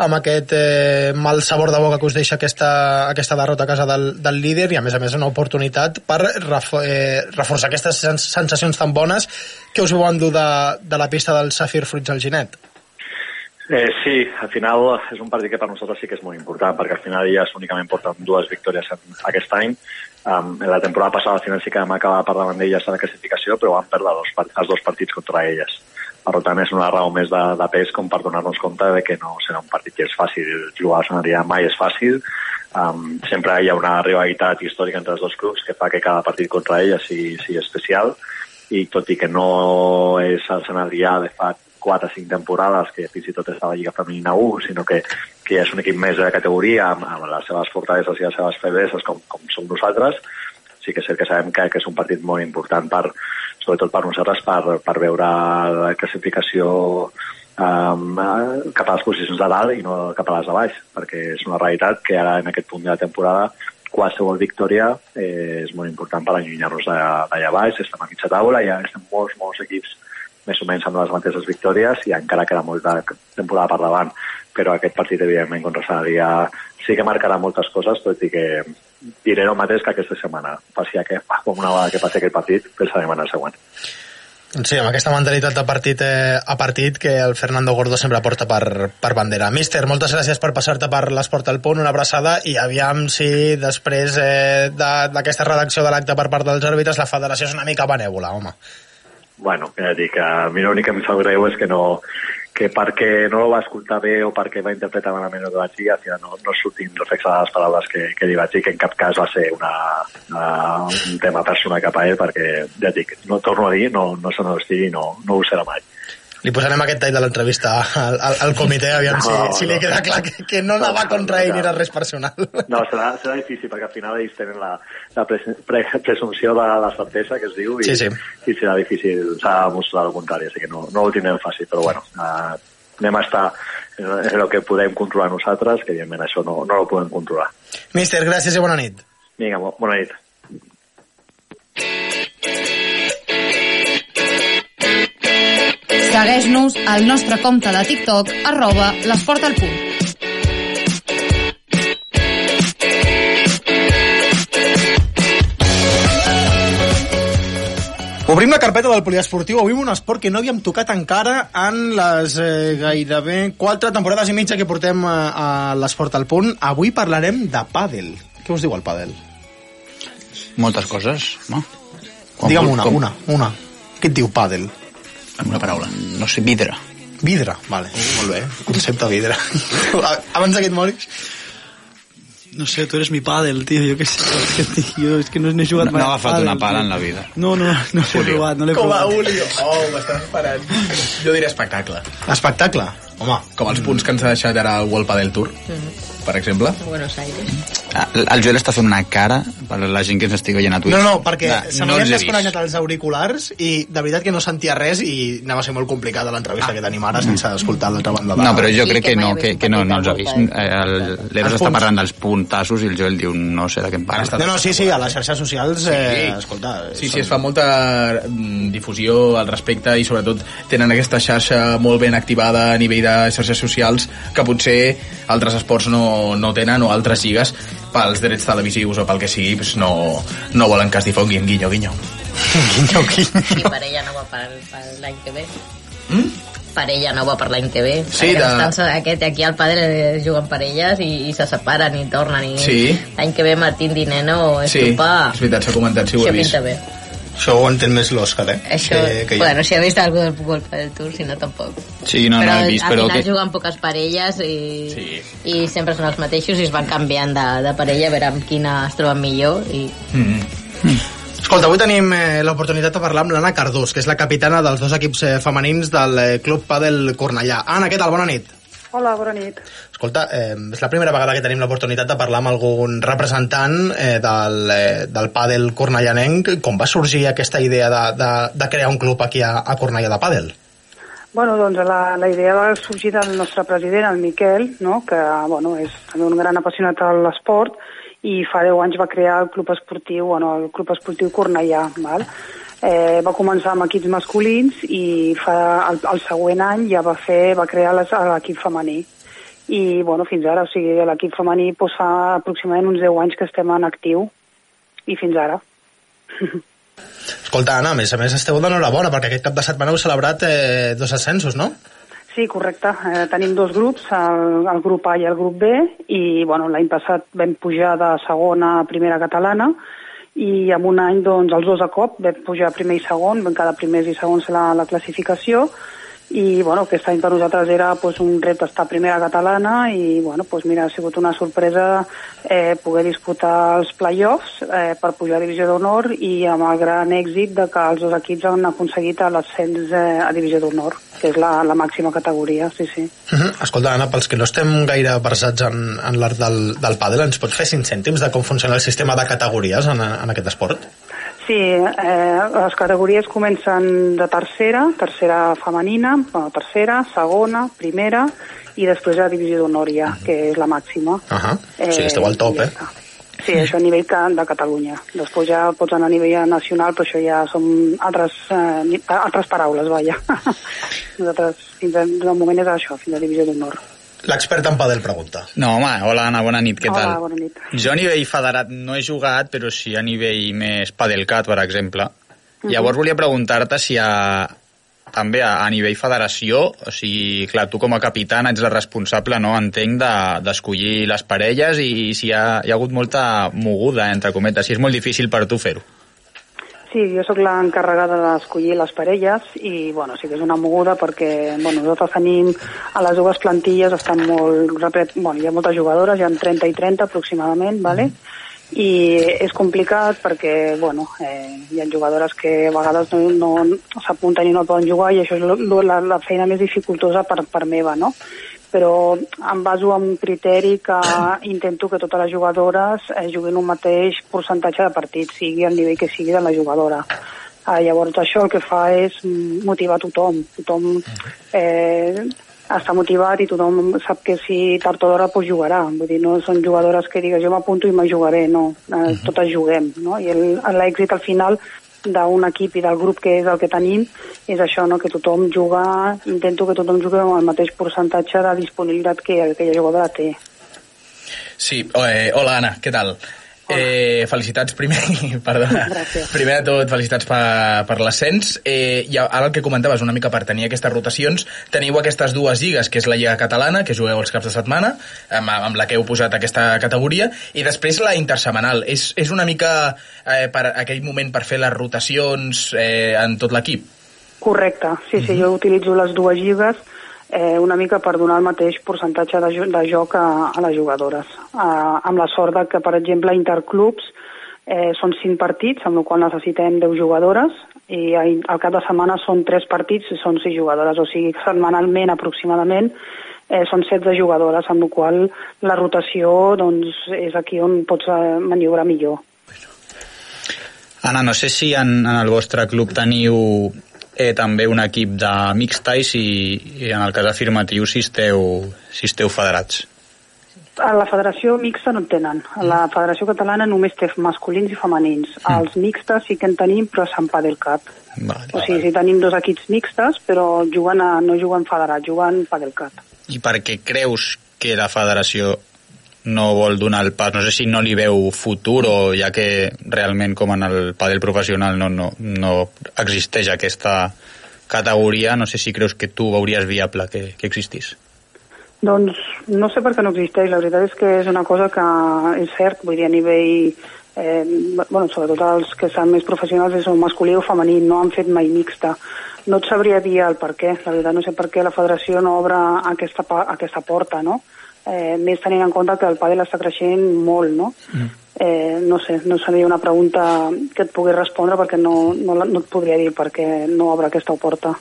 amb aquest eh, mal sabor de boca que us deixa aquesta, aquesta derrota a casa del, del líder i a més a més una oportunitat per refo eh, reforçar aquestes sens sensacions tan bones que us vau endur de, de la pista del Safir Fruits al Ginet. Eh, sí, al final és un partit que per nosaltres sí que és molt important, perquè al final ja únicament porten dues victòries en, aquest any. Um, en la temporada passada al final sí que vam acabar per davant d'elles a la classificació, però vam perdre els dos partits contra elles. Per tant, és una raó més de, de pes com per donar-nos compte de que no serà un partit que és fàcil. Jugar a Sonaria mai és fàcil. Um, sempre hi ha una rivalitat històrica entre els dos clubs que fa que cada partit contra ella sigui, sigui especial i tot i que no és el Sant Adrià de fa 4 o 5 temporades, que fins i tot és a la Lliga Femenina 1, sinó que, que és un equip més de categoria, amb, amb les seves fortaleses i les seves febleses, com, com som nosaltres, sí que és cert que sabem que, que és un partit molt important per, sobretot per nosaltres, per, per veure la classificació um, cap a les posicions de dalt i no cap a les de baix, perquè és una realitat que ara en aquest punt de la temporada qualsevol victòria eh, és molt important per allunyar-nos d'allà baix, estem a mitja taula, ja estem molts, molts equips més o menys amb les mateixes victòries i encara queda molt de temporada per davant. Però aquest partit evidentment contra Sanadia sí que marcarà moltes coses tot i que diré el mateix que aquesta setmana. Passi que, com una vegada que passi aquest partit, pensarem en el següent. Sí, amb aquesta mentalitat de partit eh, a partit que el Fernando Gordo sempre porta per, per bandera. Míster, moltes gràcies per passar-te per l'Esport al Punt, una abraçada, i aviam si després eh, d'aquesta redacció de l'acte per part dels àrbitres la federació és una mica benèvola, home. bueno, ja dic, a mi l'únic que em sap greu és que no que perquè no ho va escoltar bé o perquè va interpretar malament el que vaig dir, al final no, no surtin reflexes de les paraules que, que li vaig dir, que en cap cas va ser una, una, un tema personal cap a ell, perquè, ja dic, no torno a dir, no, no se n'estigui, no, no ho serà mai. Li posarem aquest tall de l'entrevista al, al, al comitè, aviam No, si, si li no. queda clar que, que no anava contra ell ni era res personal. No, serà, serà difícil perquè al final ells tenen la, la pres, pre, presumpció de la certesa que es diu i, Sí, sí. i serà difícil, s'ha de mostrar el contrari, així que no, no ho tindrem fàcil, però bueno, eh, anem a estar en, el que podem controlar nosaltres, que evidentment això no, no ho podem controlar. Míster, gràcies i bona nit. Vinga, bo- bona nit. Segueix-nos al nostre compte de TikTok, arroba l'esport al punt. Obrim la carpeta del poliesportiu, avui un esport que no havíem tocat encara en les eh, gairebé quatre temporades i mitja que portem a, a l'esport al punt. Avui parlarem de pàdel. Què us diu el pàdel? Moltes coses, no? Digue'm una, una, una. Què et diu pàdel? Amb una paraula. No sé, vidre. Vidre, vale, molt bé. Concepte vidre. Abans que et moris. No sé, tu eres mi pàdel, tio, jo què sé. Que, tio, és que no, no he jugat No, mai no ha agafat pàdel, una pala tio. en la vida. No, no, no l'he provat, no l'he Com a provat. Julio. Oh, m'estàs esperant. Jo diré espectacle. Espectacle. Home. Com els punts que ens ha deixat ara el World Padel Tour, per exemple. Buenos Aires. Ah, El Joel està fent una cara per la gent que ens estigui veient a Twitch. No, no, perquè De, se no m'havien vist. desconnectat els auriculars i de veritat que no sentia res i anava a ser molt complicada l'entrevista que tenim ara sense escoltar l'altra banda. de- No, però jo I crec que que no, que, que no, no els ha vist. El- L'Eros està parlant dels puntassos i el Joel diu no sé de què em parla. No, no, sí, sí, a les xarxes socials, eh, Sí. escolta... Sí, sí, es fa molta mm, difusió al respecte i sobretot tenen aquesta xarxa molt ben activada a nivell de xarxes socials que potser altres esports no, no tenen o altres lligues pels drets televisius o pel que sigui pues no, no volen que es difonguin guinyo guinyo guinyo guinyo I parella nova per, per l'any que ve. Mm? Parella nova per l'any que ve. Sí, de- estan, aquest, aquí al padre juguen parelles i, i se separen i tornen. I Sí. L'any que ve Martín Dineno és sí, topar. és veritat, s'ha comentat, sí ho he vist pinta bé. Això ho entén més l'Òscar, eh? Això, Que, que bueno, si ha vist algú del futbol del Tour, si no tampoc. Sí, no, però no he vist, al però final que... juguen poques parelles i, sí. i sempre són els mateixos i es van canviant de, de parella a veure amb quina es troben millor i Escolta, avui tenim eh, l'oportunitat de parlar amb l'Anna Cardús, que és la capitana dels dos equips eh, femenins del eh, Club Padel Cornellà. Anna, què tal? Bona nit. Hola, bona nit. Escolta, eh, és la primera vegada que tenim l'oportunitat de parlar amb algun representant eh, del, eh, del pàdel cornellanenc. Com va sorgir aquesta idea de, de, de crear un club aquí a, a Cornellà de pàdel? Bueno, doncs la, la idea va sorgir del nostre president, el Miquel, no? que bueno, és un gran apassionat de l'esport i fa 10 anys va crear el club esportiu, bueno, el club esportiu Cornellà. Val? Eh, va començar amb equips masculins i fa, el, el següent any ja va, fer, va crear l'equip femení. I bueno, fins ara, o sigui, l'equip femení doncs, fa aproximadament uns 10 anys que estem en actiu i fins ara. Escolta, Anna, a més a més esteu d'enhorabona, perquè aquest cap de setmana heu celebrat eh, dos ascensos, no? Sí, correcte. Eh, tenim dos grups, el, el grup A i el grup B, i bueno, l'any passat vam pujar de segona a primera catalana, i en un any, doncs, els dos a cop vam pujar primer i segon, vam quedar primers i segons la, la classificació, i bueno, aquest any per nosaltres era pues, un repte estar primera catalana i bueno, pues, mira, ha sigut una sorpresa eh, poder disputar els play-offs eh, per pujar a divisió d'honor i amb el gran èxit de que els dos equips han aconseguit l'ascens eh, a divisió d'honor, que és la, la màxima categoria, sí, sí. Uh -huh. Escolta, Anna, pels que no estem gaire versats en, en l'art del, del pàdel, ens pots fer 5 cèntims de com funciona el sistema de categories en, en aquest esport? Sí, eh, les categories comencen de tercera, tercera femenina, bueno, tercera, segona, primera i després la divisió d'honor ja, que és la màxima. Uh -huh. O sigui, esteu al top, eh? Sí, això a nivell de Catalunya. Després ja pots anar a nivell nacional, però això ja són altres, eh, altres paraules, vaja. Nosaltres, fins al moment és això, fins a divisió d'honor. L'expert en pàdel pregunta. No, home, hola Anna, bona nit, què Hola, tal? bona nit. Jo a nivell federat no he jugat, però sí a nivell més padelcat, per exemple. Mhm. Llavors volia preguntar-te si a, també a, a nivell federació, o sigui, clar, tu com a capitana ets la responsable, no?, entenc, de- d'escollir de, les parelles i si hi ha, hi ha hagut molta moguda, entre cometes, si és molt difícil per tu fer-ho. Sí, jo sóc l'encarregada d'escollir les parelles i, bueno, sí que és una moguda perquè, bueno, nosaltres tenim a les dues plantilles estan molt, bueno, hi ha moltes jugadores, hi ha 30 i 30 aproximadament, vale? i és complicat perquè, bueno, eh, hi ha jugadores que a vegades no, no s'apunten i no poden jugar i això és la, la feina més dificultosa per, per meva, no? Però em baso en un criteri que intento que totes les jugadores eh, juguin un mateix percentatge de partits, sigui el nivell que sigui de la jugadora. Eh, llavors això el que fa és motivar tothom. Tothom eh, està motivat i tothom sap que si tard o d'hora pues, jugarà. Vull dir, no són jugadores que digues jo m'apunto i me jugaré, no. Eh, totes juguem, no? I el- l'èxit al final d'un equip i del grup que és el que tenim és això, no? que tothom juga, intento que tothom jugui amb el mateix percentatge de disponibilitat que aquella jugadora té. Sí, eh, hola Anna, què tal? Eh, felicitats primer, perdona. Gràcies. Primer de tot, felicitats per, per l'ascens. Eh, I ara el que comentaves una mica per tenir aquestes rotacions, teniu aquestes dues lligues, que és la Lliga Catalana, que jugueu els caps de setmana, amb, amb la que heu posat aquesta categoria, i després la intersemanal. És, és una mica eh, per aquell moment per fer les rotacions eh, en tot l'equip? Correcte, sí, sí, jo utilitzo les dues lligues eh, una mica per donar el mateix percentatge de, de joc a, a les jugadores. Eh, amb la sort de que, per exemple, interclubs eh, són 5 partits, amb la qual necessitem 10 jugadores, i al cap de setmana són 3 partits i són 6 jugadores, o sigui, setmanalment aproximadament eh, són 16 jugadores, amb la qual la rotació doncs, és aquí on pots eh, maniobrar millor. Anna, no sé si en, en el vostre club teniu eh, també un equip de mixtais i, i en el cas afirmatiu si esteu, si esteu federats. A la federació mixta no en tenen. A la federació catalana només té masculins i femenins. Els mixtes sí que en tenim, però Sant Pa del Cap. Vale. O sigui, sí tenim dos equips mixtes, però juguen a, no juguen federats, juguen Pa del Cap. I per què creus que la federació no vol donar el pas? No sé si no li veu futur o ja que realment com en el padel professional no, no, no existeix aquesta categoria, no sé si creus que tu veuries viable que, que existís. Doncs no sé per què no existeix. La veritat és que és una cosa que és cert, vull dir, a nivell... Eh, bueno, sobretot els que són més professionals és un masculí o femení, no han fet mai mixta. No et sabria dir el per què, la veritat no sé per què la federació no obre aquesta, aquesta porta, no? Eh, més tenint en compte que el pàdel està creixent molt, no? Eh, no sé, no seria una pregunta que et pogués respondre perquè no, no, no et podria dir per què no obre aquesta porta.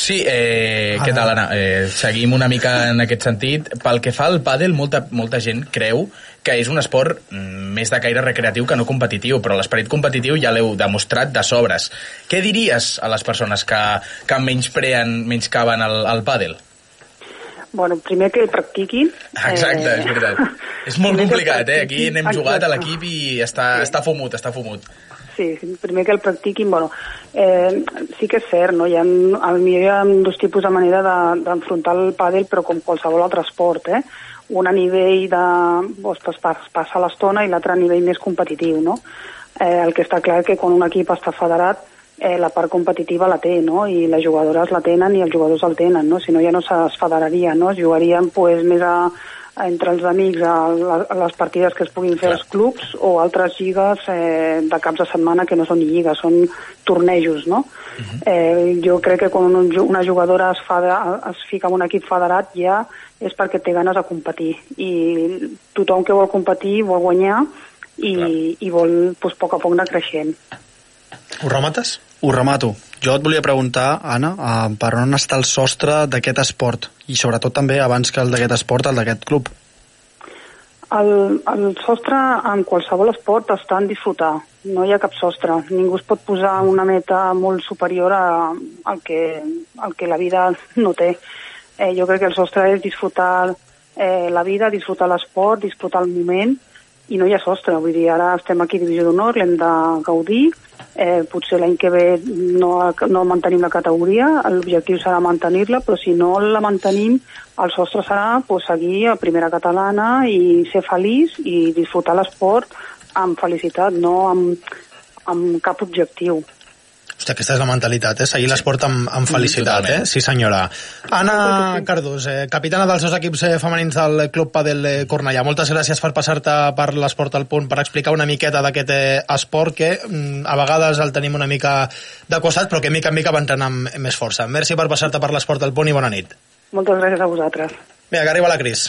Sí, eh, què tal, Anna? Eh, seguim una mica en aquest sentit. Pel que fa al pàdel, molta, molta gent creu que és un esport mm, més de caire recreatiu que no competitiu, però l'esperit competitiu ja l'heu demostrat de sobres. Què diries a les persones que, que menyspreen, menyscaven el, el pàdel? Bueno, primer que el practiquin. Exacte, és veritat. És molt primer complicat, eh? Aquí n'hem jugat a l'equip i està, està fumut, està fumut. Sí, primer que el practiquin, bueno, eh, sí que és cert, no? Hi ha, millor hi ha dos tipus de manera de- d'enfrontar el pàdel, però com qualsevol altre esport, eh? Un a nivell de... Doncs, pas, pas, passa l'estona i l'altre a nivell més competitiu, no? Eh, el que està clar que quan un equip està federat, eh, la part competitiva la té, no? I les jugadores la tenen i els jugadors el tenen, no? Si no ja no es federaria, no? Es jugarien pues, més a, a, entre els amics a, a les partides que es puguin fer als clubs o altres lligues eh, de caps de setmana que no són lligues, són tornejos, no? eh, jo crec que quan un, una jugadora es, fa de, es fica en un equip federat ja és perquè té ganes de competir i tothom que vol competir vol guanyar i, i vol doncs, a poc a poc anar creixent. Ho remates? Ho remato. Jo et volia preguntar, Anna, eh, per on està el sostre d'aquest esport? I sobretot també, abans que el d'aquest esport, el d'aquest club. El, el sostre en qualsevol esport està en disfrutar, no hi ha cap sostre. Ningú es pot posar una meta molt superior a, al, que, al que la vida no té. Eh, jo crec que el sostre és disfrutar eh, la vida, disfrutar l'esport, disfrutar el moment, i no hi ha sostre. Vull dir, ara estem aquí a Divisió d'Honor, l'hem de gaudir, eh, potser l'any que ve no, no mantenim la categoria, l'objectiu serà mantenir-la, però si no la mantenim, el sostre serà pues, seguir a primera catalana i ser feliç i disfrutar l'esport amb felicitat, no amb, amb cap objectiu. Hòstia, aquesta és la mentalitat, eh? Seguir l'esport amb, amb felicitat, eh? Sí, senyora. Anna Cardús, eh, capitana dels dos equips eh, femenins del Club Padel eh, Cornellà. Moltes gràcies per passar-te per l'esport al punt, per explicar una miqueta d'aquest eh, esport que mm, a vegades el tenim una mica de costat, però que mica en mica va entrant amb més força. Merci per passar-te per l'esport al punt i bona nit. Moltes gràcies a vosaltres. Vinga, que arriba la Cris.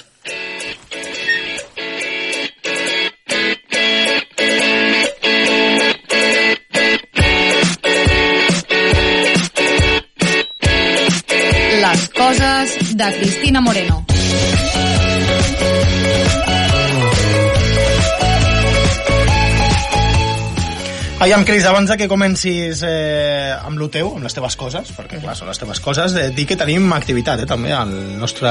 Coses de Cristina Moreno. Aviam, Cris, abans de que comencis eh, amb lo teu, amb les teves coses, perquè clar, són les teves coses, eh, dir que tenim activitat eh, també al nostre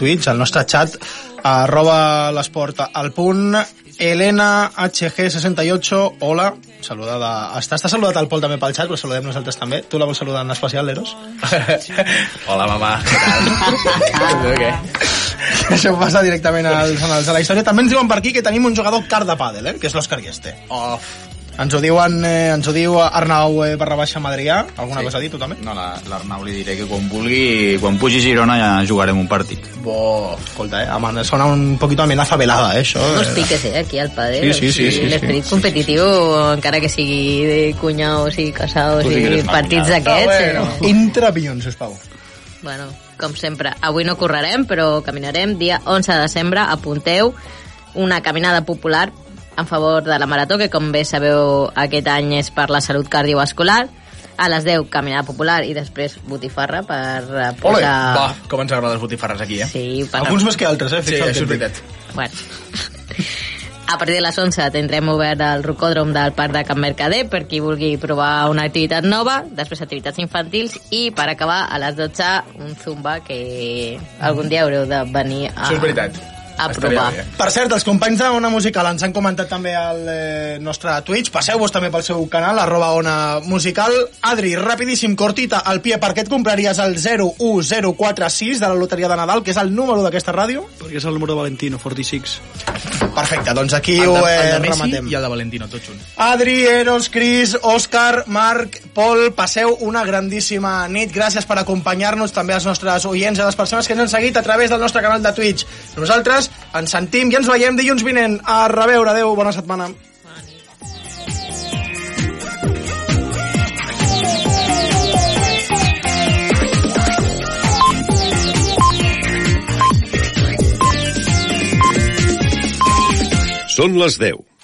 Twitch, al nostre chat, arroba l'esport al punt, Elena HG68, hola, saludada. Està, està saludat el Pol també pel xat, però saludem nosaltres també. Tu la vols saludar en especial, Eros? Hola, mamà. Què Això passa directament als anals de la història. També ens diuen per aquí que tenim un jugador car de pàdel, eh? que és l'Òscar Gueste. Oh. Ens ho diuen, eh, ens ho diu Arnau eh, barra baixa Madrià. Alguna Sí. cosa a dir, tu també? No, la- l'Arnau li diré que quan vulgui, quan pugi a Girona ja jugarem un partit. Bo, escolta, eh, ama- sona un poquito amenaza velada, eh, això. Unos eh. piques, eh, aquí al padre. Sí, sí, sí, sí, sí. L'esperit competitiu, encara que sigui de cunyaos i casados Tu sí i partits d'aquests. Ah, bueno. Entra avions, sisplau. Bueno, com sempre, avui no correrem, però caminarem. Dia 11 de desembre, apunteu una caminada popular en favor de la marató, que com bé sabeu aquest any és per la salut cardiovascular. A les 10, caminada popular i després botifarra per eh, Ole, posar... va, com ens agraden les botifarres aquí, eh? Sí, per- Alguns més que altres, eh? Sí, això és veritat. Bueno. A partir de les 11 tindrem obert el rocòdrom del Parc de Can Mercader per qui vulgui provar una activitat nova, després activitats infantils i per acabar a les 12 un zumba que algun dia haureu de venir a, Això és veritat. A provar. Per cert, els companys d'Ona Musical ens han comentat també al eh, nostre Twitch. Passeu-vos també pel seu canal, arroba Ona Musical. Adri, rapidíssim, cortita, al pie, per què et compraries el 01046 de la loteria de Nadal, que és el número d'aquesta ràdio? Perquè és el número de Valentino, 46. Perfecte, doncs aquí el ho de, eh, el de Messi rematem. i el de Valentino, tots junts. Adri, Eros, Cris, Òscar, Marc, Pol, passeu una grandíssima nit. Gràcies per acompanyar-nos, també als nostres oients i a les persones que ens han seguit a través del nostre canal de Twitch. Nosaltres ens sentim i ens veiem dilluns vinent. A reveure, adeu, bona setmana. Són les 10.